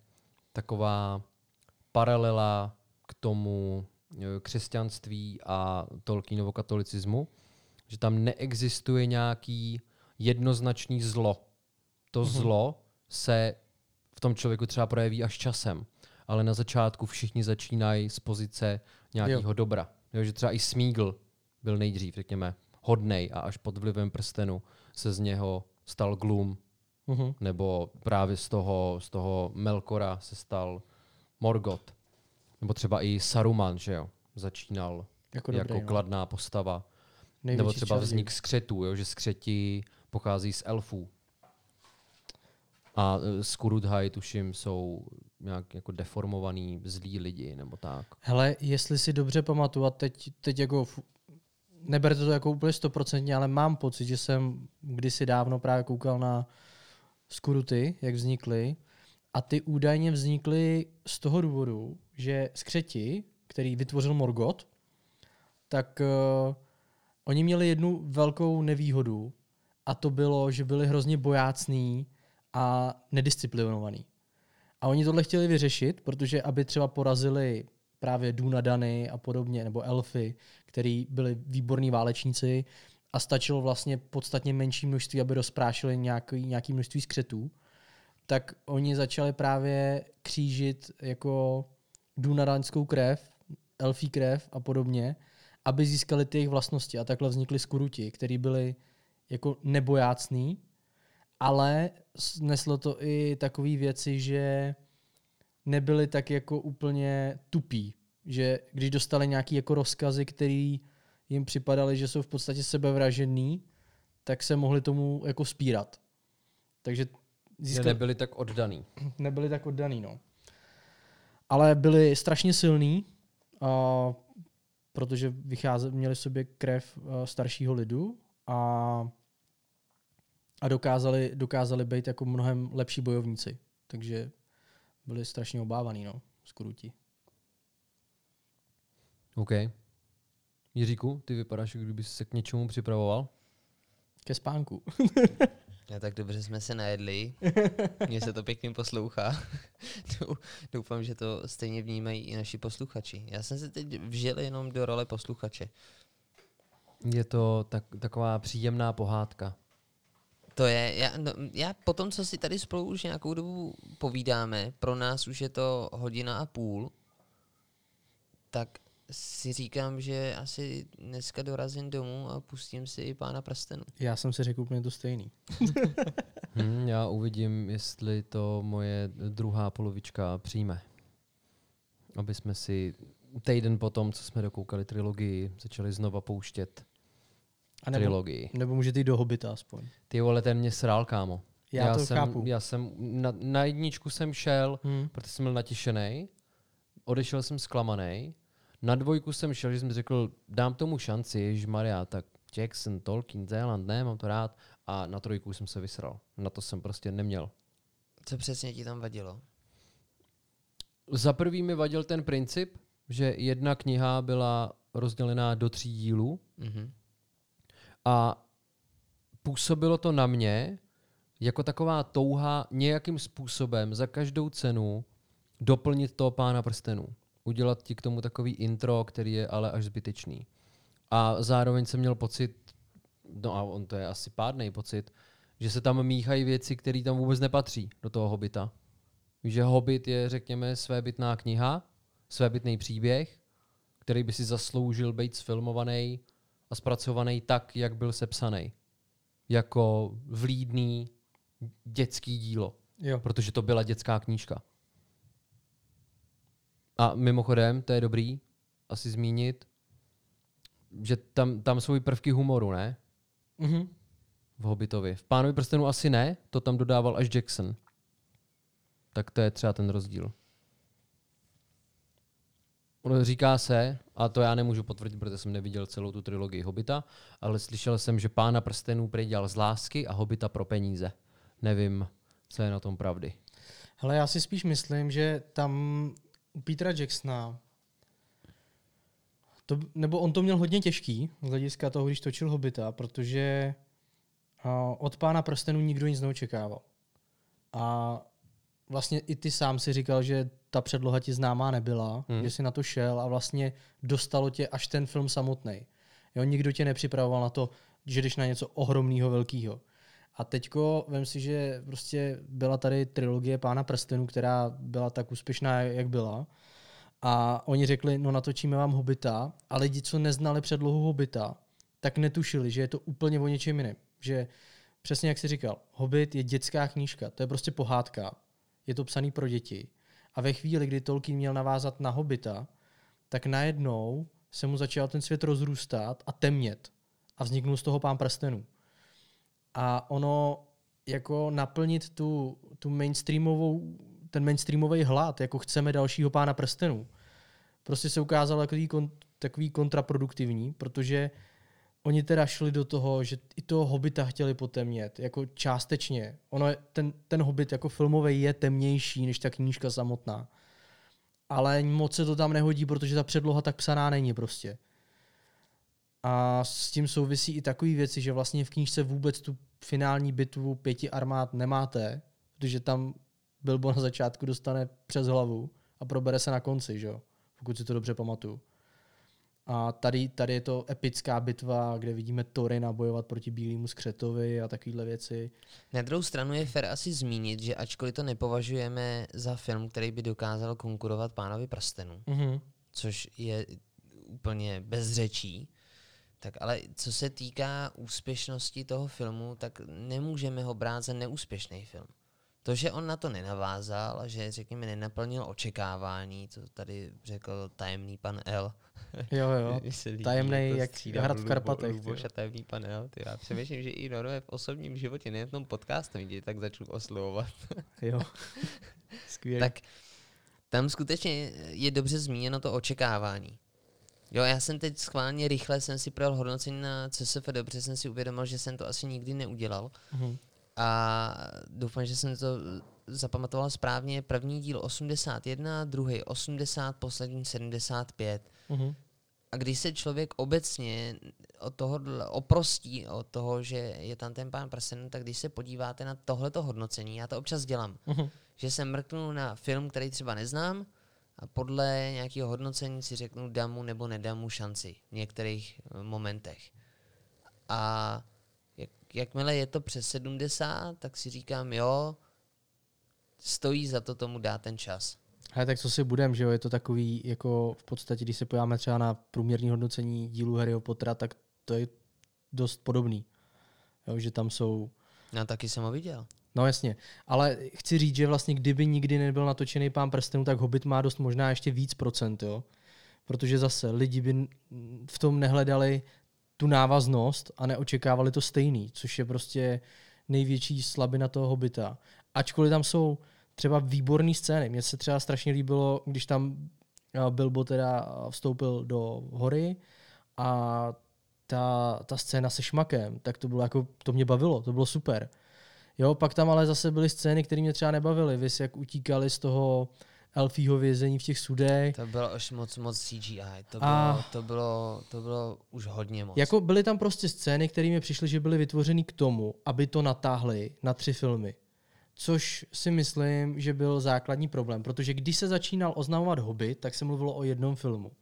taková paralela k tomu eh, křesťanství a Tolkienovo katolicismu, že tam neexistuje nějaký jednoznačný zlo. To Mhm. zlo se v tom člověku třeba projeví až časem, ale na začátku všichni začínají z pozice nějakého dobra. Jo, že třeba i Smígl byl nejdřív, řekněme, hodnej a až pod vlivem prstenu se z něho stal Gloom, Mhm. nebo právě z toho, z toho Melkora se stal Morgoth. Nebo třeba i Saruman, že jo, začínal Jako, jako, dobrý, no. kladná postava. Největší nebo třeba vznik skřetů, jo, že skřeti pochází z elfů. A e, Skurudhaj, tuším, jsou nějak jako deformovaný zlí lidi, nebo tak. Hele, jestli si dobře pamatuju, a teď, teď jako neberte to jako úplně stoprocentně, ale mám pocit, že jsem kdysi dávno právě koukal na skuruty, jak vznikly. A ty údajně vznikly z toho důvodu, že skřeti, který vytvořil Morgoth, tak uh, oni měli jednu velkou nevýhodu a to bylo, že byli hrozně bojácní a nedisciplinovaní. A oni tohle chtěli vyřešit, protože aby třeba porazili právě Dunadany a podobně, nebo elfy, který byli výborní válečníci a stačilo vlastně podstatně menší množství, aby rozprášili nějaký, nějaký množství skřetů, tak oni začali právě křížit jako dunadanskou krev, elfí krev a podobně, aby získali ty jejich vlastnosti. A takhle vznikly skuruti, který byli jako nebojácný, ale neslo to i takové věci, že nebyli tak jako úplně tupí. Že když dostali nějaký jako rozkazy, který jim připadaly, že jsou v podstatě sebevražený, tak se mohli tomu jako spírat. Takže Že získali, nebyli tak oddaný. nebyli tak oddaný, no. Ale byli strašně silní, a, protože vycháze, měli v sobě krev a, staršího lidu a, a dokázali, dokázali být jako mnohem lepší bojovníci. Takže byli strašně obávaný, no, skruti. OK. Jiříku, ty vypadáš, jako kdyby se k něčemu připravoval. Ke spánku. Já tak dobře jsme se najedli. Mně se to pěkně poslouchá. Dou- Doufám, že to stejně vnímají i naši posluchači. Já jsem se teď vžil jenom do role posluchače. Je to tak, taková příjemná pohádka. To je, já, no, já po tom, co si tady spolu už nějakou dobu povídáme, pro nás už je to hodina a půl, tak si říkám, že asi dneska dorazím domů a pustím si i pána prstenu. Já jsem si řekl úplně to stejný. Hm, já uvidím, jestli to moje druhá polovička přijme. Aby jsme si týden potom, co jsme dokoukali trilogii, začali znova pouštět A nebo, trilogii. nebo můžete jít do Hobita aspoň. Ty vole, ten mě srál, kámo. Já to jsem, chápu. Já jsem, na, na jedničku jsem šel, Hmm. protože jsem byl natěšený, odešel jsem zklamaný, na dvojku jsem šel, že jsem řekl, dám tomu šanci, Maria, tak Jackson, Tolkien, Zéland, ne, mám to rád. A na trojku jsem se vysral. Na to jsem prostě neměl. Co přesně ti tam vadilo? Za prvý mi vadil ten princip, že jedna kniha byla rozdělená do tří dílů Mhm. A působilo to na mě jako taková touha nějakým způsobem za každou cenu doplnit toho pána prstenů. Udělat ti k tomu takový intro, který je ale až zbytečný. A zároveň jsem měl pocit, no a on to je asi pádný pocit, že se tam míchají věci, které tam vůbec nepatří do toho hobita. Že Hobbit je, řekněme, svébytná kniha, svébytný příběh, který by si zasloužil být sfilmovaný a zpracovaný tak, jak byl sepsaný. Jako vlídný dětský dílo. Jo. Protože to byla dětská knížka. A mimochodem, to je dobrý asi zmínit, že tam, tam jsou i prvky humoru, ne? Mhm. V Hobbitovi. V Pánovi prstenu asi ne, to tam dodával až Jackson. Tak to je třeba ten rozdíl. Ono říká se, a to já nemůžu potvrdit, protože jsem neviděl celou tu trilogii Hobita, ale slyšel jsem, že Pána prstenů dělal z lásky a Hobita pro peníze. Nevím, co je na tom pravdy. Hele, já si spíš myslím, že tam u Petra Jacksona to, nebo on to měl hodně těžký z hlediska toho, když točil Hobita, protože od pána prstenů nikdo nic neočekával. A vlastně i ty sám si říkal, že ta předloha ti známá nebyla, Hmm. že si na to šel a vlastně dostalo tě až ten film samotný. Jo, nikdo tě nepřipravoval na to, že jdeš na něco ohromného, velkého. A teďko vem si, že prostě byla tady trilogie Pána prstenů, která byla tak úspěšná, jak byla. A oni řekli, no natočíme vám Hobita, a lidi, co neznali předlohu Hobita, tak netušili, že je to úplně o něčem jiném. Že přesně jak jsi říkal, Hobbit je dětská knížka, to je prostě pohádka. Je to psaný pro děti. A ve chvíli, kdy Tolkien měl navázat na Hobita, tak najednou se mu začal ten svět rozrůstat a temnět. A vzniknul z toho pán prstenů. A ono jako naplnit tu, tu mainstreamovou, ten mainstreamový hlad, jako chceme dalšího pána prstenů, prostě se ukázalo takový, kon, takový kontraproduktivní, protože oni teda šli do toho, že i toho hobita chtěli potemnět, jako částečně. Ono je, ten, ten hobit jako filmový je temnější než ta knížka samotná. Ale moc se to tam nehodí, protože ta předloha tak psaná není prostě. A s tím souvisí i takové věci, že vlastně v knížce vůbec tu finální bitvu pěti armád nemáte, protože tam Bilbo na začátku dostane přes hlavu a probere se na konci, že jo? pokud si to dobře pamatuju. A tady, tady je to epická bitva, kde vidíme Torina bojovat proti Bílému skřetovi a takovéhle věci. Na druhou stranu je fér asi zmínit, že ačkoliv to nepovažujeme za film, který by dokázal konkurovat Pánovi prstenu, Mhm. což je úplně bez řečí, tak ale co se týká úspěšnosti toho filmu, tak nemůžeme ho brát za neúspěšný film. to, že on na to nenavázal a že, řekněme, nenaplnil očekávání, to tady řekl tajemný pan L. Jo, jo. To jak hrad v Karpatech, Luboš a tajemný pan L. Ty, já přemýšlím, že i normálně v osobním životě, nejen v tom podcastu, tě tak začnu oslovovat. Jo. Skvělý. Tak tam skutečně je dobře zmíněno to očekávání. Jo, já jsem teď schválně rychle jsem si projel hodnocení na CSF, dobře jsem si uvědomil, že jsem to asi nikdy neudělal. Mhm. A doufám, že jsem to zapamatoval správně. První díl 81, druhý 80, poslední 75. Mhm. A když se člověk obecně od toho oprostí od toho, že je tam ten pán prsten, tak když se podíváte na tohleto hodnocení, já to občas dělám, Mhm. že se mrknu na film, který třeba neznám a podle nějakého hodnocení si řeknu dám mu nebo nedám mu šanci v některých eh, momentech. A jak, jakmile je to přes 70, tak si říkám, jo, stojí za to tomu dát ten čas. Hele, tak co si budem, že jo, je to takový, jako v podstatě, když se podíváme třeba na průměrný hodnocení dílu Harryho Pottera, tak to je dost podobný. Jo, že tam jsou No taky jsem ho viděl. No jasně, ale chci říct, že vlastně kdyby nikdy nebyl natočený pán prstenů, tak Hobbit má dost možná ještě víc procent, jo. Protože zase lidi by v tom nehledali tu návaznost a neočekávali to stejný, což je prostě největší slabina toho Hobbita. Ačkoliv tam jsou třeba výborné scény. Mně se třeba strašně líbilo, když tam eh, Bilbo teda vstoupil do hory a ta, ta scéna se šmakem, tak to bylo jako, to mě bavilo, to bylo super. Jo, pak tam ale zase byly scény, které mě třeba nebavily. Vys, jak utíkali z toho elfího vězení v těch sudech. To bylo už moc, moc CGI. To A- bylo, to bylo, to bylo už hodně moc. Jako byly tam prostě scény, které mi přišly, že byly vytvořeny k tomu, aby to natáhli na tři filmy. Což si myslím, že byl základní problém, protože když se začínal oznamovat Hobbit, tak se mluvilo o jednom filmu.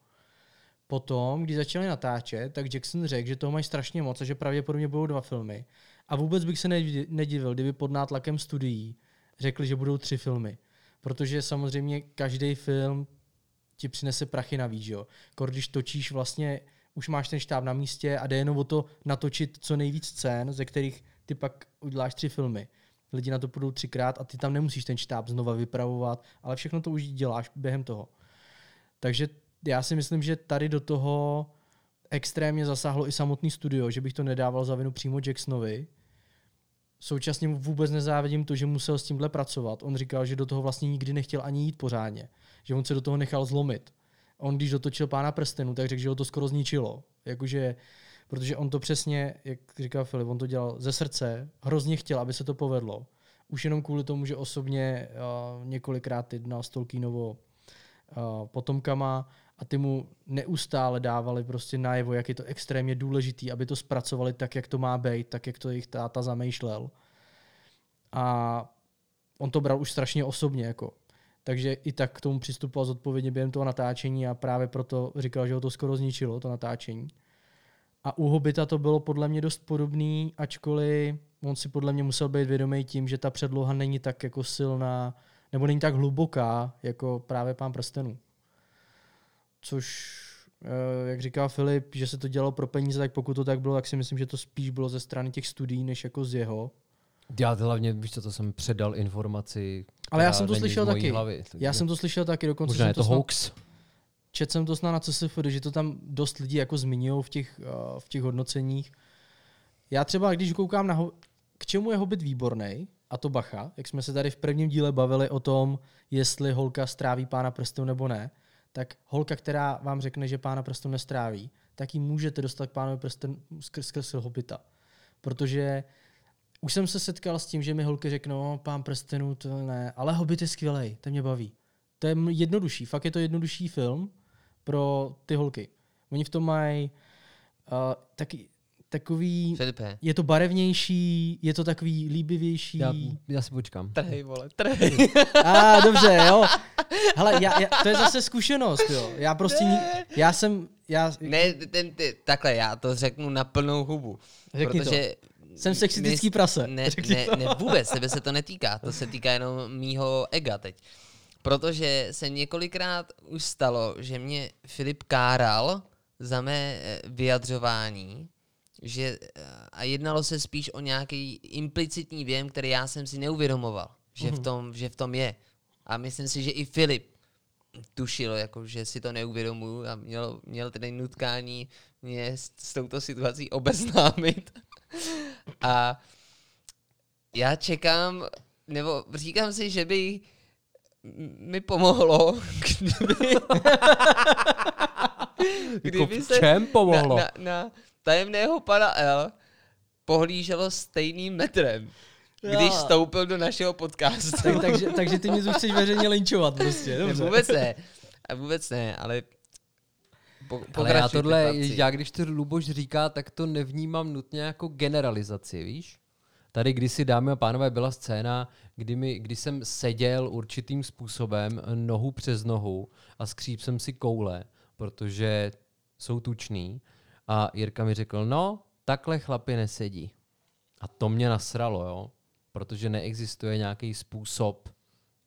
Potom, když začali natáčet, tak Jackson řekl, že toho mají strašně moc a že pravděpodobně budou dva filmy. A vůbec bych se nedivil, kdyby pod nátlakem studií řekli, že budou tři filmy. Protože samozřejmě každý film ti přinese prachy navíc, jo. Když točíš vlastně, už máš ten štáb na místě a jde jenom o to natočit co nejvíc scén, ze kterých ty pak uděláš tři filmy. Lidi na to půjdou třikrát a ty tam nemusíš ten štáb znova vypravovat, ale všechno to už děláš během toho. Takže já si myslím, že tady do toho extrémně zasáhlo i samotný studio, že bych to nedával za vinu přímo Jacksonovi. Současně mu vůbec nezávidím to, že musel s tímhle pracovat. On říkal, že do toho vlastně nikdy nechtěl ani jít pořádně. Že on se do toho nechal zlomit. On, když dotočil pána prstenu, tak řekl, že ho to skoro zničilo. Jakože, protože on to přesně, jak říkal Filip, on to dělal ze srdce, hrozně chtěl, aby se to povedlo. Už jenom kvůli tomu, že osobně uh, několikrát jednal s Tolkienovo uh, potomkama a ty mu neustále dávali prostě najevo, jak je to extrémně důležitý, aby to zpracovali tak, jak to má být, tak, jak to jejich táta zamýšlel. A on to bral už strašně osobně, jako. Takže i tak k tomu přistupoval zodpovědně během toho natáčení a právě proto říkal, že ho to skoro zničilo, to natáčení. A u Hobita to bylo podle mě dost podobný, ačkoliv on si podle mě musel být vědomý tím, že ta předloha není tak jako silná, nebo není tak hluboká, jako právě Pán prstenů. Což, eh, jak říkal Filip, že se to dělalo pro peníze, tak pokud to tak bylo, tak si myslím, že to spíš bylo ze strany těch studií, než jako z jeho. Já to hlavně, víš co, to jsem předal informaci, Ale já jsem to slyšel taky. Hlavy, Já jsem to slyšel taky, dokonce Možná jsem je to snad- hoax. Četl jsem to snad na CSFD, že to tam dost lidí jako zmiňují v těch, uh, v těch hodnoceních. Já třeba, když koukám na ho- k čemu je Hobbit výborný, a to bacha, jak jsme se tady v prvním díle bavili o tom, jestli holka stráví pána prstenu nebo ne, tak holka, která vám řekne, že pána prstenu nestráví, tak ji můžete dostat k pánovi prstenu skrz, skrz Hobbita. Protože už jsem se setkal s tím, že mi holky řeknou, "No, pán prstenů, to ne, ale Hobbit je skvělý, ten mě baví. To je jednodušší, fakt je to jednodušší film pro ty holky. Oni v tom mají uh, taky, takový, Filipe, je to barevnější, je to takový líbivější. Já, já si počkám. trhej, vole, trhej. A ah, dobře, jo. Hele, já, já, to je zase zkušenost, jo. Já prostě, ní, já jsem, já, Ne, ten, ty, takhle, já to řeknu na plnou hubu. Řekni to. protože Jsem sexistický prase. Ne, ne, to. ne, vůbec, tebe se to netýká, to se týká jenom mýho ega teď. Protože se několikrát už stalo, že mě Filip káral za mé eh, vyjadřování, že, eh, a jednalo se spíš o nějaký implicitní věm, který já jsem si neuvědomoval. že, v tom, že v tom je. A myslím si, že i Filip tušil, jako, že si to neuvědomuju a měl, měl tedy nutkání mě s, s touto situací obeznámit. a já čekám, nebo říkám si, že by mi pomohlo, kdyby, Jako v čem pomohlo? Na, na, na tajemného pana L pohlíželo stejným metrem, když Jo. vstoupil do našeho podcastu. Tak, takže, takže ty mě tu chceš veřejně linčovat prostě, Ne, dobře. vůbec ne. A vůbec ne, ale po, Ale já tohle, já když to Luboš říká, tak to nevnímám nutně jako generalizaci, víš? Tady kdysi, dámy a pánové, byla scéna, kdy, mi, kdy jsem seděl určitým způsobem nohu přes nohu a skříp jsem si koule, protože jsou tučný. A Jirka mi řekl, no, takhle chlapi nesedí. A to mě nasralo, jo? Protože neexistuje nějaký způsob,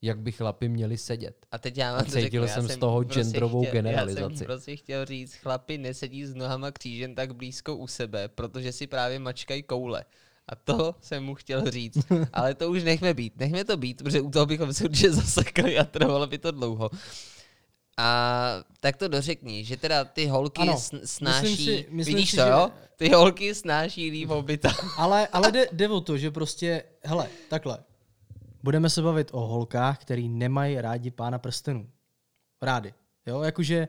jak by chlapi měli sedět. A teď já vám A to cítil řeknu, já jsem z toho prostě genderovou chtěl, Já generalizaci. jsem prostě chtěl říct, chlapi nesedí s nohama křížem tak blízko u sebe, protože si právě mačkají koule. A to jsem mu chtěl říct. Ale to už nechme být. Nechme to být, protože u toho bychom se určitě zasekli a trvalo by to dlouho. A tak to dořekni, že teda ty holky Ano, sn- myslím snáší, si- myslím vidíš si, to že- jo? Ty holky snáší líp hobita. Ale, ale jde, jde o to, že prostě, hele, takhle. Budeme se bavit o holkách, který nemají rádi pána prstenů. Rádi. Jo, jakože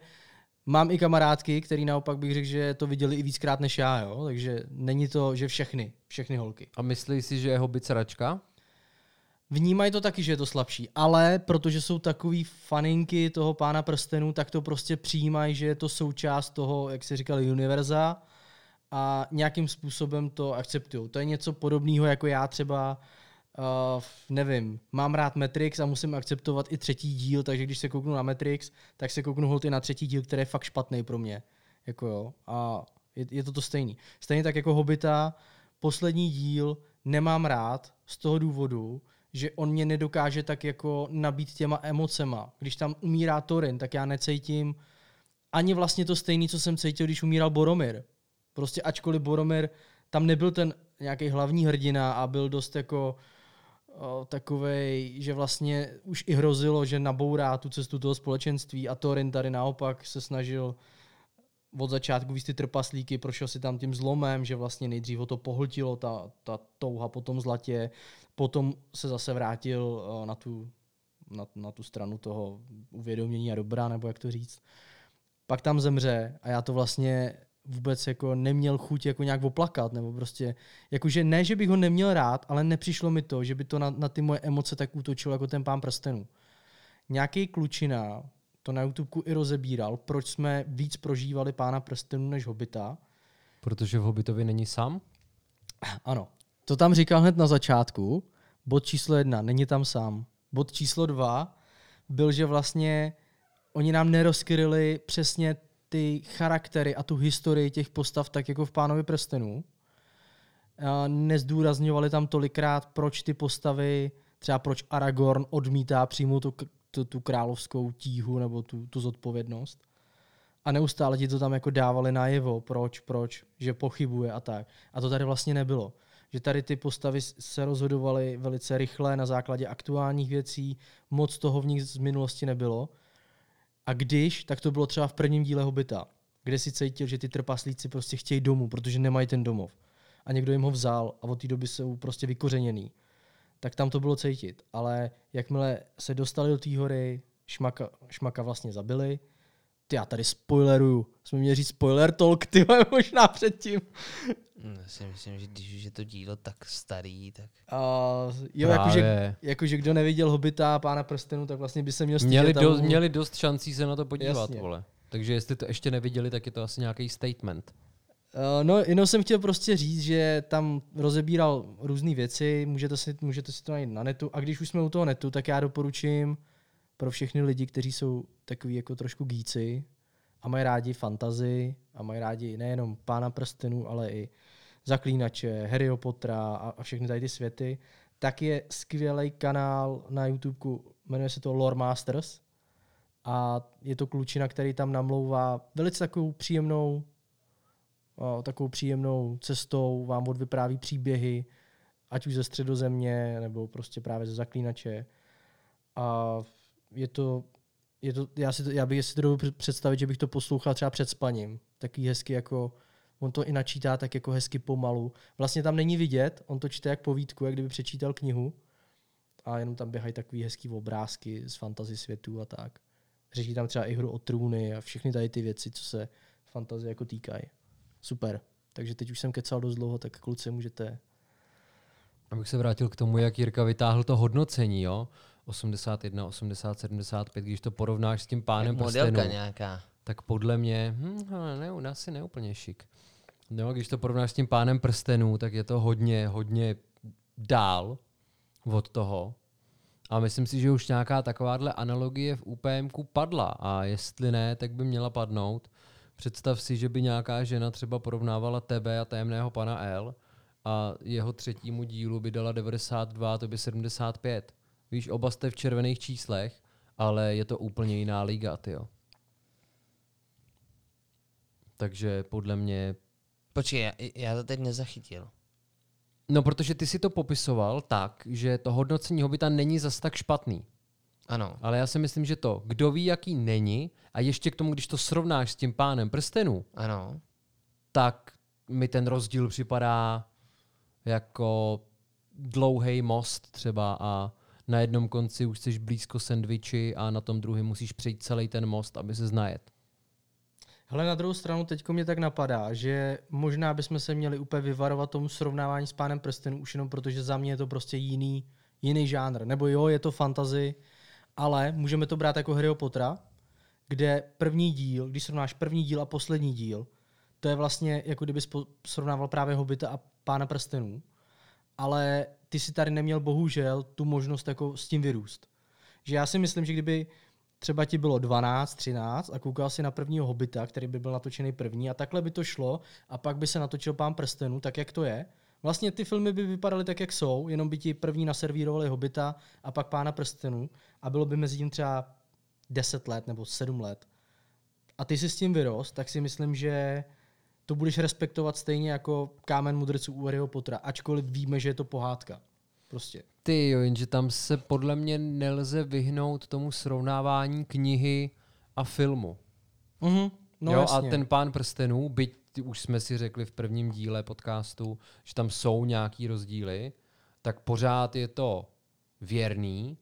mám i kamarádky, který naopak bych řekl, že to viděli i víckrát než já, jo. Takže není to, že všechny, všechny holky. A myslíš si, že je hobit sračka? Vnímají to taky, že je to slabší, ale protože jsou takový faninky toho pána prstenů, tak to prostě přijímají, že je to součást toho, jak se říkal, univerza a nějakým způsobem to akceptují. To je něco podobného, jako já třeba, uh, nevím, mám rád Matrix a musím akceptovat i třetí díl, takže když se kouknu na Matrix, tak se kouknu holt i na třetí díl, který je fakt špatný pro mě. Jako jo. A je, je to to stejný. Stejně tak jako Hobita, poslední díl nemám rád z toho důvodu, že on mě nedokáže tak jako nabít těma emocema. Když tam umírá Torin, tak já necítím ani vlastně to stejný, co jsem cítil, když umíral Boromir. Prostě ačkoliv Boromir tam nebyl ten nějaký hlavní hrdina a byl dost jako takovej, že vlastně už i hrozilo, že nabourá tu cestu toho společenství a Thorin tady naopak se snažil od začátku víc ty trpaslíky, prošel si tam tím zlomem, že vlastně nejdřív ho to pohltilo, ta, ta touha po tom zlatě, potom se zase vrátil na tu, na, na tu stranu toho uvědomění a dobra, nebo jak to říct. Pak tam zemře a já to vlastně vůbec jako neměl chuť jako nějak oplakat, nebo prostě, jakože ne, že bych ho neměl rád, ale nepřišlo mi to, že by to na, na ty moje emoce tak útočilo jako ten pán prstenů. Nějaký klučina to na YouTube i rozebíral, proč jsme víc prožívali pána prstenů než hobita. Protože v Hobbitovi není sám? Ano, to tam říkal hned na začátku. Bod číslo jedna, není tam sám. Bod číslo dva byl, že vlastně oni nám nerozkryli přesně ty charaktery a tu historii těch postav tak jako v Pánovi prstenů. Nezdůrazňovali tam tolikrát, proč ty postavy, třeba proč Aragorn odmítá přijmout tu, tu, tu královskou tíhu nebo tu, tu zodpovědnost. A neustále ti to tam jako dávali najevo, proč, proč, že pochybuje a tak. A to tady vlastně nebylo. Že tady ty postavy se rozhodovaly velice rychle na základě aktuálních věcí, moc toho v nich z minulosti nebylo. A když, tak to bylo třeba v prvním díle Hobita, kde si cítil, že ty trpaslíci prostě chtějí domů, protože nemají ten domov. A někdo jim ho vzal a od té doby jsou prostě vykořeněný. Tak tam to bylo cítit. Ale jakmile se dostali do té hory, šmaka, šmaka vlastně zabili, ty já tady spoileruju. Jsme měli říct spoiler talk, ty možná předtím. Hm, Já si myslím, že když už je to dílo tak starý, tak... Uh, jo, jakože, Právě. jakože kdo neviděl Hobita a Pána prstenů, tak vlastně by se měl stydět. Měli, do, měli dost šancí se na to podívat, Jasně. vole. Takže jestli to ještě neviděli, tak je to asi nějaký statement. Uh, no, jenom jsem chtěl prostě říct, že tam rozebíral různé věci, můžete si, můžete si to najít na netu. A když už jsme u toho netu, tak já doporučím pro všechny lidi, kteří jsou takový jako trošku gíci a mají rádi fantazy a mají rádi nejenom Pána prstenů, ale i Zaklínače, Harryho Pottera a, a všechny tady ty světy, tak je skvělý kanál na YouTube, jmenuje se to Lore Masters a je to klučina, který tam namlouvá velice takovou příjemnou o, takovou příjemnou cestou, vám odvypráví příběhy ať už ze středozemě, nebo prostě právě ze zaklínače. A je to, je to já, si to, já bych si to dovedu představit, že bych to poslouchal třeba před spaním. Takový hezky jako, on to i načítá tak jako hezky pomalu. Vlastně tam není vidět, on to čte jak povídku, jak kdyby přečítal knihu. A jenom tam běhají takový hezký obrázky z fantasy světů a tak. Řeší tam třeba i hru o trůny a všechny tady ty věci, co se fantazie jako týkají. Super. Takže teď už jsem kecal dost dlouho, tak kluci můžete Abych se vrátil k tomu, jak Jirka vytáhl to hodnocení, jo? 81, 80, 75, když to porovnáš s tím pánem Jak modelka prstenů, nějaká. tak podle mě, hm, ne, asi neúplně šik. No, když to porovnáš s tím pánem prstenů, tak je to hodně, hodně dál od toho. A myslím si, že už nějaká takováhle analogie v UPMku padla a jestli ne, tak by měla padnout. Představ si, že by nějaká žena třeba porovnávala tebe a tajemného pana L a jeho třetímu dílu by dala 92, to by 75. Víš, oba jste v červených číslech, ale je to úplně jiná liga, tyjo. Takže podle mě... Počkej, já, já to teď nezachytil. No, protože ty si to popisoval tak, že to hodnocení Hobita není zas tak špatný. Ano. Ale já si myslím, že to, kdo ví, jaký není, a ještě k tomu, když to srovnáš s tím pánem prstenů, Ano. tak mi ten rozdíl připadá jako dlouhý most třeba a na jednom konci už jsi blízko sendviči a na tom druhém musíš přejít celý ten most, aby se znajet. Hele, na druhou stranu teď mě tak napadá, že možná bychom se měli úplně vyvarovat tomu srovnávání s pánem prstenů, už jenom protože za mě je to prostě jiný, jiný žánr. Nebo jo, je to fantasy, ale můžeme to brát jako Harry Pottera, kde první díl, když srovnáš první díl a poslední díl, to je vlastně jako kdyby srovnával právě Hobita a Pána prstenů, ale ty si tady neměl bohužel tu možnost jako s tím vyrůst. Že já si myslím, že kdyby třeba ti bylo 12, 13 a koukal si na prvního Hobita, který by byl natočený první a takhle by to šlo a pak by se natočil Pán prstenů, tak jak to je, Vlastně ty filmy by vypadaly tak, jak jsou, jenom by ti první naservírovali Hobita a pak Pána prstenů a bylo by mezi tím třeba 10 let nebo 7 let. A ty si s tím vyrost, tak si myslím, že to budeš respektovat stejně jako kámen mudrců u Harryho Pottera, ačkoliv víme, že je to pohádka. Prostě. Ty jo, jenže tam se podle mě nelze vyhnout tomu srovnávání knihy a filmu. Mhm, no jo, jasně. a ten pán prstenů, byť už jsme si řekli v prvním díle podcastu, že tam jsou nějaký rozdíly, tak pořád je to věrný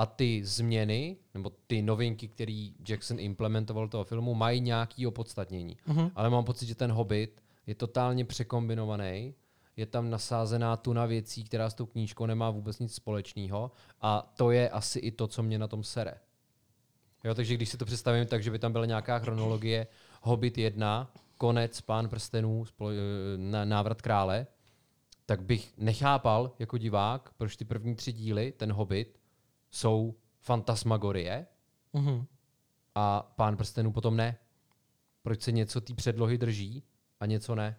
a ty změny, nebo ty novinky, které Jackson implementoval do toho filmu, mají nějaký opodstatnění. Mhm. Ale mám pocit, že ten Hobbit je totálně překombinovaný, je tam nasázená tuna věcí, která s tou knížkou nemá vůbec nic společného a to je asi i to, co mě na tom sere. Jo, takže když si to představím tak, že by tam byla nějaká chronologie Hobbit 1, konec Pán prstenů, spole- na- návrat krále, tak bych nechápal jako divák, proč ty první tři díly, ten Hobbit, jsou fantasmagorie Mhm. a Pán prstenů potom ne. Proč se něco té předlohy drží a něco ne?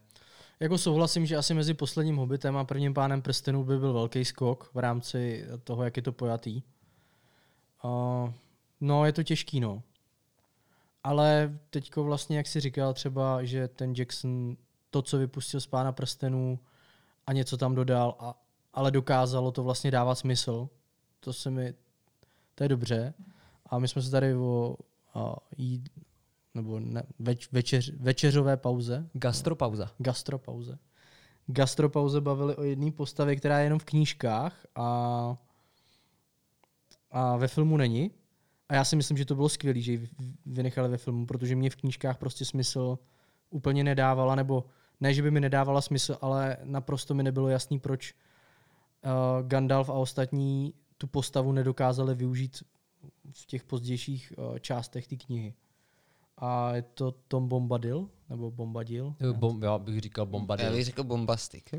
Jako souhlasím, že asi mezi posledním Hobbitem a prvním pánem prstenů by byl velký skok v rámci toho, jak je to pojatý. Uh, no, je to těžký, no. Ale teďko vlastně, jak si říkal třeba, že ten Jackson to, co vypustil z pána prstenů a něco tam dodal, a, ale dokázalo to vlastně dávat smysl. To se mi, to je dobře. A my jsme se tady o a, jíd, nebo ne, več, večeř, večeřové pauze, Gastropauza. gastropauze. Gastropauze bavili o jedné postavě, která je jenom v knížkách a, a ve filmu není. A já si myslím, že to bylo skvělé, že ji vy- vynechali ve filmu, protože mě v knížkách prostě smysl úplně nedávala, nebo ne, že by mi nedávala smysl, ale naprosto mi nebylo jasný, proč uh, Gandalf a ostatní tu postavu nedokázali využít v těch pozdějších uh, částech té knihy. A je to Tom Bombadil, nebo Bombadil? Jo, Bom, já bych říkal Já bombadil. bych řekl bombastik.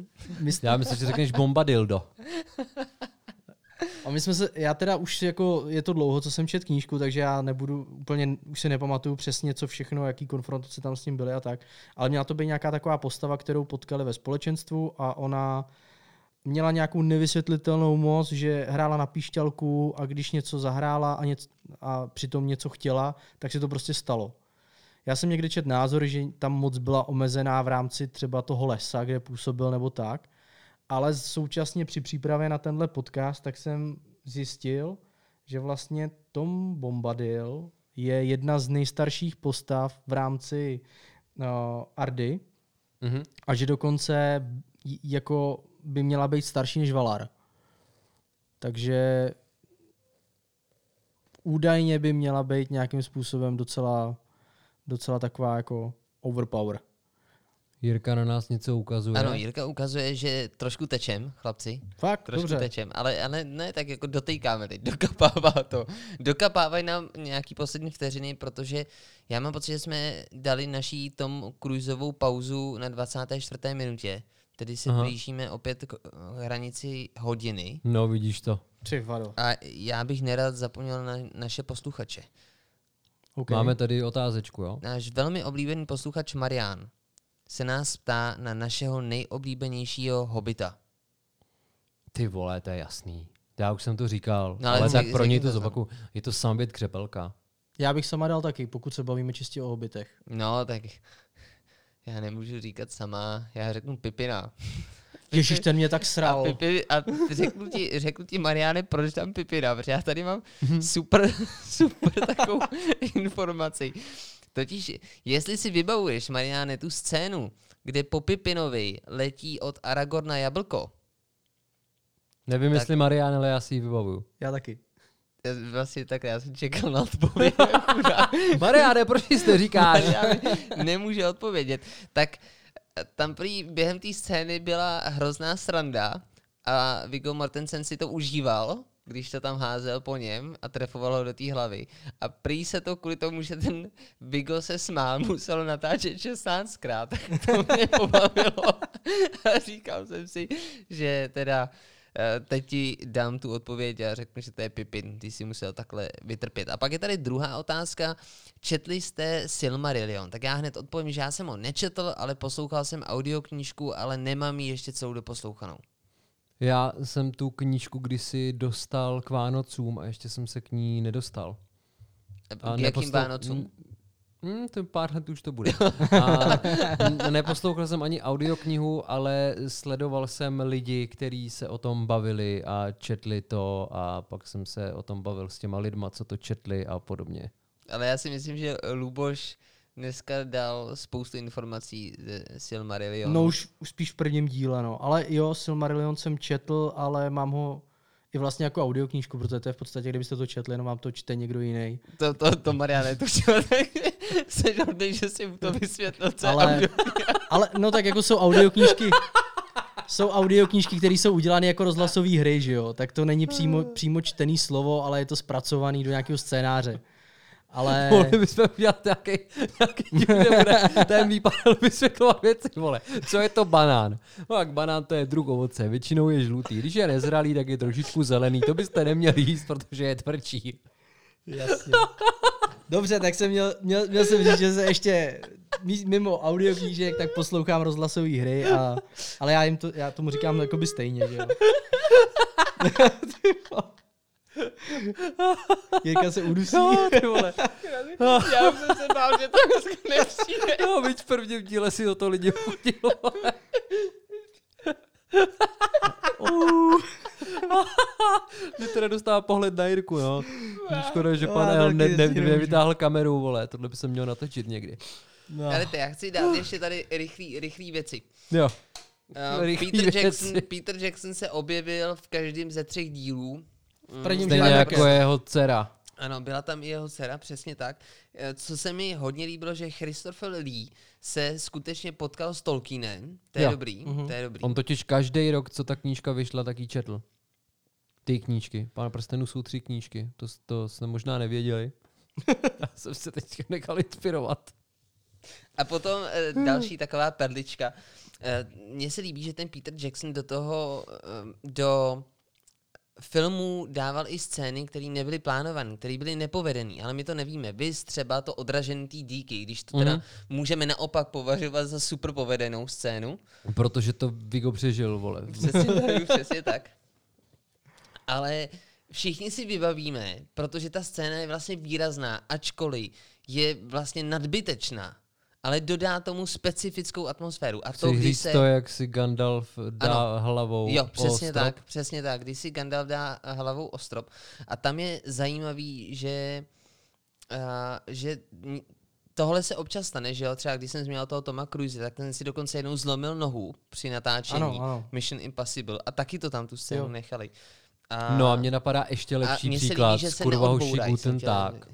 Mysl- Já myslím, že řekneš bombadildo. A my jsme se, já teda už jako, je to dlouho, co jsem čet knížku, takže já nebudu úplně, už si nepamatuju přesně, co všechno, jaký konfrontace tam s ním byly a tak, ale měla to být nějaká taková postava, kterou potkali ve společenstvu a ona měla nějakou nevysvětlitelnou moc, že hrála na píšťalku a když něco zahrála a, něco, a přitom něco chtěla, tak se to prostě stalo. Já jsem někdy čet názor, že tam moc byla omezená v rámci třeba toho lesa, kde působil nebo tak, ale současně při přípravě na tenhle podcast, tak jsem zjistil, že vlastně Tom Bombadil je jedna z nejstarších postav v rámci uh, Ardy Mhm. a že dokonce jako by měla být starší než Valar. Takže údajně by měla být nějakým způsobem docela, docela taková jako overpower. Jirka na nás něco ukazuje. Ano, Jirka ukazuje, že trošku tečem, chlapci. Fakt, Trošku dobře. tečem, ale, ale ne tak jako dotýkáme teď, dokapává to. Dokapávají nám nějaký poslední vteřiny, protože já mám pocit, že jsme dali naší tom cruiseovou pauzu na 24. minutě, tedy se Aha. blížíme opět k eh, hranici hodiny. No, vidíš to. Vado. A já bych nerad zapomněl na naše posluchače. Okay. Máme tady otázečku, jo? Náš velmi oblíbený posluchač Marian se nás ptá na našeho nejoblíbenějšího hobita. Ty vole, to je jasný. Já už jsem to říkal, No, ale ale, tak pro něj to zopaku. Je to sambět křepelka. Já bych sama dal taky, pokud se bavíme čistě o hobitech. No, tak já nemůžu říkat sama, já řeknu Pipina. Ježíš, ten mě tak A, sral. Pipi, a řeknu, ti, řeknu ti, Mariáne, proč tam Pipina, protože já tady mám super, super takovou informaci. Totiž, jestli si vybavuješ, Mariáne, tu scénu, kde po Pipinovi letí od Aragorna jablko, Nevím, Tak- jestli Marian, ale já si ji vybavuju. Já taky. Já vlastně tak já jsem čekal na odpověď. Mariane, proč jsi to říkáš? Nemůže odpovědět. Tak eh, tam prý během té scény byla hrozná sranda a Viggo Mortensen si to užíval, když to tam házel po něm a trefoval ho do té hlavy. A prý se to kvůli tomu, že ten Viggo se smál, musel natáčet 16krát, tak to mě pobavilo. A říkal jsem si, že teda teď ti dám tu odpověď a řeknu, že to je Pipin, ty si musel takhle vytrpět. A pak je tady druhá otázka. Četli jste Silmarillion? Tak já hned odpovím, že já jsem ho nečetl, ale poslouchal jsem audioknížku, ale nemám ji ještě celou doposlouchanou. Já jsem tu knížku kdysi dostal k Vánocům a ještě jsem se k ní nedostal. A k jakým Vánocům? Hmm, to pár let už to bude. A neposlouchal jsem ani audioknihu, ale sledoval jsem lidi, kteří se o tom bavili a četli to a pak jsem se o tom bavil s těma lidma, co to četli a podobně. Ale já si myslím, že Luboš dneska dal spoustu informací ze Silmarillionu. No už, už spíš v prvním díle, no. Ale jo, Silmarillion jsem četl, ale mám ho i vlastně jako audioknížku, protože to je v podstatě, kdybyste to četli, jenom vám to čte někdo jiný. To, to, to Mariane tušil, takže jsi hodný, že mu to vysvětlil, co Ale-. Ale no tak jako jsou audioknížky, jsou audioknížky, které jsou udělány jako rozhlasové hry, že jo? Tak to není přímo, přímo čtený slovo, ale je to zpracovaný do nějakého scénáře. Ale Mohli bychom udělat nějaký, nějaký díl, kde bude ten výpadl vysvětlovat věci, vole. Co je to banán? No tak banán to je druh ovoce, většinou je žlutý. Když je nezralý, tak je trošičku zelený. To byste neměli jíst, protože je tvrdší. Jasně. Dobře, tak jsem měl, měl, měl jsem říct, že se ještě mimo audioknížek, tak poslouchám rozhlasové hry, a, ale já, jim to, já tomu říkám jakoby stejně, že jo. Jirka se udusí. No, ty vole. Já už jsem se bál, že to dneska nepřijde. No, víc v prvním díle si o to lidi chodilo. Mě teda dostává pohled na Jirku, no. Škoda, že pan El ne, ne, nevytáhl kameru, vole. Tohle by se měl natočit někdy. No. Ale ty, já chci dát ještě tady rychlý, rychlý věci. Jo. Uh, Peter. Jackson, Peter Jackson se objevil v každém ze třech dílů. Mm, prvním Stejně jako taky. jeho dcera. Ano, byla tam i jeho dcera, přesně tak. Eh, Co se mi hodně líbilo, že Christopher Lee se skutečně potkal s Tolkienem. To je Jo. dobrý, Mhm. to je dobrý. On totiž každý rok, co ta knížka vyšla, tak ji četl. Ty knížky. Pán prstenů jsou tři knížky. To, to jsme možná nevěděli. Já jsem se teď nechal inspirovat. A potom eh, další taková perlička. Eh, Mně se líbí, že ten Peter Jackson do toho, eh, do filmů dával i scény, které nebyly plánované, které byly nepovedené, ale my to nevíme. Vy třeba to odražený té díky, když to teda Mhm. můžeme naopak považovat za super povedenou scénu. Protože to Vigo přežil, vole. Přesně tak, přesně tak. Ale všichni si vybavíme, protože ta scéna je vlastně výrazná, ačkoliv je vlastně nadbytečná. Ale dodá tomu specifickou atmosféru. A to, Chci když říct se... to, jak si Gandalf dá hlavou Jo, o přesně strop. tak, přesně tak. Když si Gandalf dá hlavou o strop. A tam je zajímavý, že, uh, že tohle se občas stane, že jo, třeba když jsem zmínil toho Toma Cruise, tak ten si dokonce jednou zlomil nohu při natáčení Ano, ano. Mission Impossible a taky to tam tu scénu Jo. nechali. A, No a mně napadá ještě lepší se příklad. líbí, že se neodbourají, jsem Guten Tag.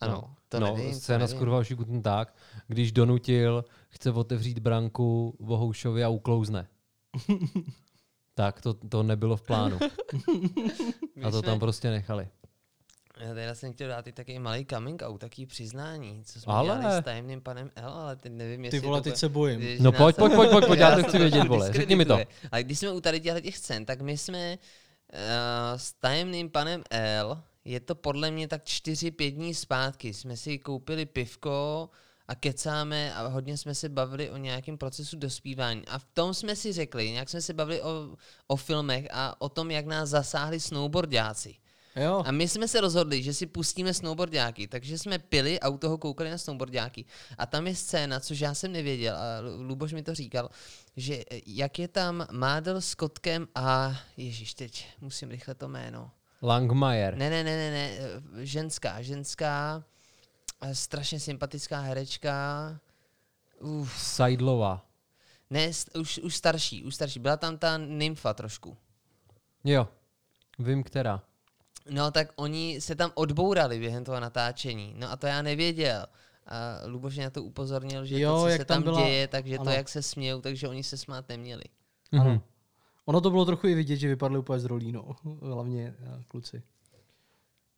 Ano, to no, nevím. scéna z nevím. Kurva hoší Guten Tag, když donutil, chce otevřít branku Vohoušovi a uklouzne. tak to, to nebylo v plánu. A to tam prostě nechali. Já teda jsem chtěl dát i takový malý coming out, taký přiznání, co jsme Ale- dělali s tajemným panem L, ale teď nevím, jestli Ty vole, teď se bojím. No pojď, pojď, pojď, pojď, pojď, já to chci vědět, vole, řekni mi to. Ale když jsme u tady těchto těch scén, tak my jsme uh, s tajemným panem L, je to podle mě tak 4-5 dní zpátky, jsme si koupili pivko a kecáme a hodně jsme se bavili o nějakém procesu dospívání. A v tom jsme si řekli, nějak jsme se bavili o, o filmech a o tom, jak nás zasáhli snowboardáci. Jo, A my jsme se rozhodli, že si pustíme snowboardáky, takže jsme pili a u toho koukali na snowboardáky. A tam je scéna, což já jsem nevěděl, a Lu- Luboš mi to říkal, že eh, jak je tam Mádel s kotkem a ježiš, teď musím rychle to jméno. Langmajer. Ne, ne, ne, ne, ne, ženská, ženská, eh, strašně sympatická herečka. Uf, Seidlova. ne, st- už, už starší, už starší. Byla tam ta nymfa trošku. Jo, vím která. No tak oni se tam odbourali během toho natáčení. No a to já nevěděl. A Luboš mě na to upozornil, že Jo, to, co jak se tam tam byla- děje, takže to, ano. jak se smějou, takže oni se smát neměli. Mhm. ano. Ono to bylo trochu i vidět, že vypadli úplně z rolí, no. Hlavně eh, kluci.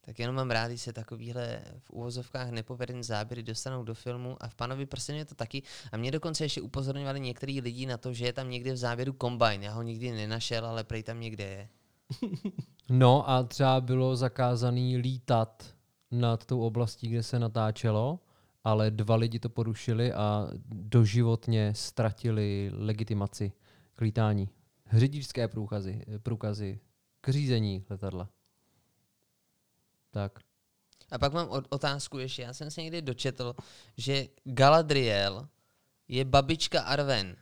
Tak jenom mám rád, když se takovýhle v úvozovkách nepovedené záběry dostanou do filmu a v Panovi prstenu je to taky. A mě dokonce ještě upozorňovali některý lidi na to, že je tam někde v záběru kombajn. Já ho nikdy nenašel, ale prej tam někde je. No a třeba bylo zakázaný lítat nad tou oblastí, kde se natáčelo, ale dva lidi to porušili a doživotně ztratili legitimaci k lítání. Řidičské průkazy, průkazy k řízení letadla. Tak. A pak mám otázku ještě. Já jsem se někdy dočetl, že Galadriel je babička Arwen.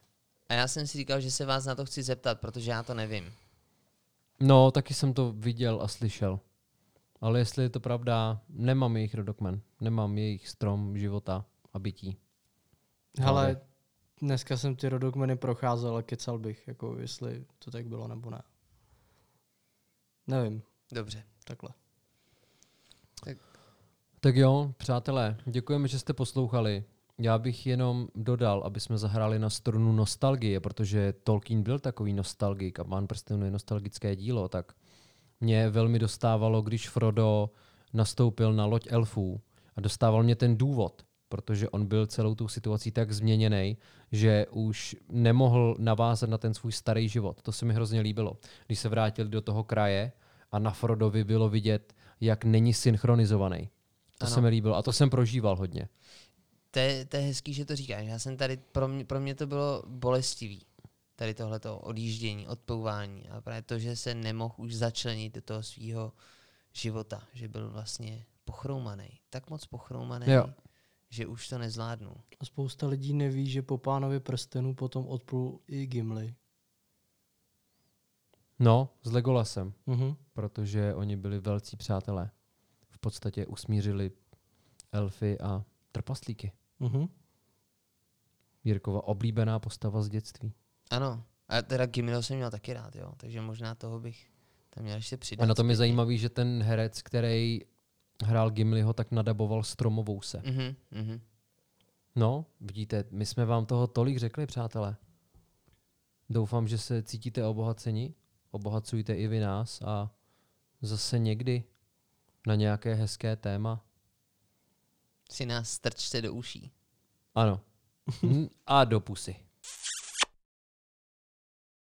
A já jsem si říkal, že se vás na to chci zeptat, protože já to nevím. No, taky jsem to viděl a slyšel. Ale jestli je to pravda, nemám jejich rodokmen. Nemám jejich strom života a bytí. Hele, dneska jsem ty rodokmeny procházel a kecal bych, jako jestli to tak bylo nebo ne. Nevím, Dobře. takhle. Tak jo, přátelé, děkujeme, že jste poslouchali. Já bych jenom dodal, aby jsme zahráli na strunu nostalgie, protože Tolkien byl takový nostalgik a Pán prstenů je nostalgické dílo, tak mě velmi dostávalo, když Frodo nastoupil na loď elfů a dostával mě ten důvod, protože on byl celou tou situací tak změněný, že už nemohl navázat na ten svůj starý život. To se mi hrozně líbilo. Když se vrátili do toho kraje a na Frodovi bylo vidět, jak není synchronizovaný. To Ano. se mi líbilo a to jsem prožíval hodně. To je, to je hezký, že to říkáš. Já jsem tady, pro mě, pro mě to bylo bolestivý. Tady tohleto odjíždění, odpouvání. A právě to, že se nemohl už začlenit do toho svého života. Že byl vlastně pochroumaný. Tak moc pochroumaný, Jo. Že už to nezvládnu. A spousta lidí neví, že po pánovi prstenu potom odplul i Gimli. No, s Legolasem, Mhm. protože oni byli velcí přátelé. V podstatě usmířili elfy a trpaslíky. Mhm. Jirkova oblíbená postava z dětství. Ano. A teda Gimliho jsem měl taky rád, jo. Takže možná toho bych tam měl ještě přidat. A na tom je zajímavý, že ten herec, který hrál Gimliho, tak nadaboval stromovou se. Mhm, mhm. No, vidíte, my jsme vám toho tolik řekli, přátelé. Doufám, že se cítíte obohaceni. Obohacujte i vy nás a zase někdy na nějaké hezké téma. Si nás strčte do uší. Ano. A do pusy.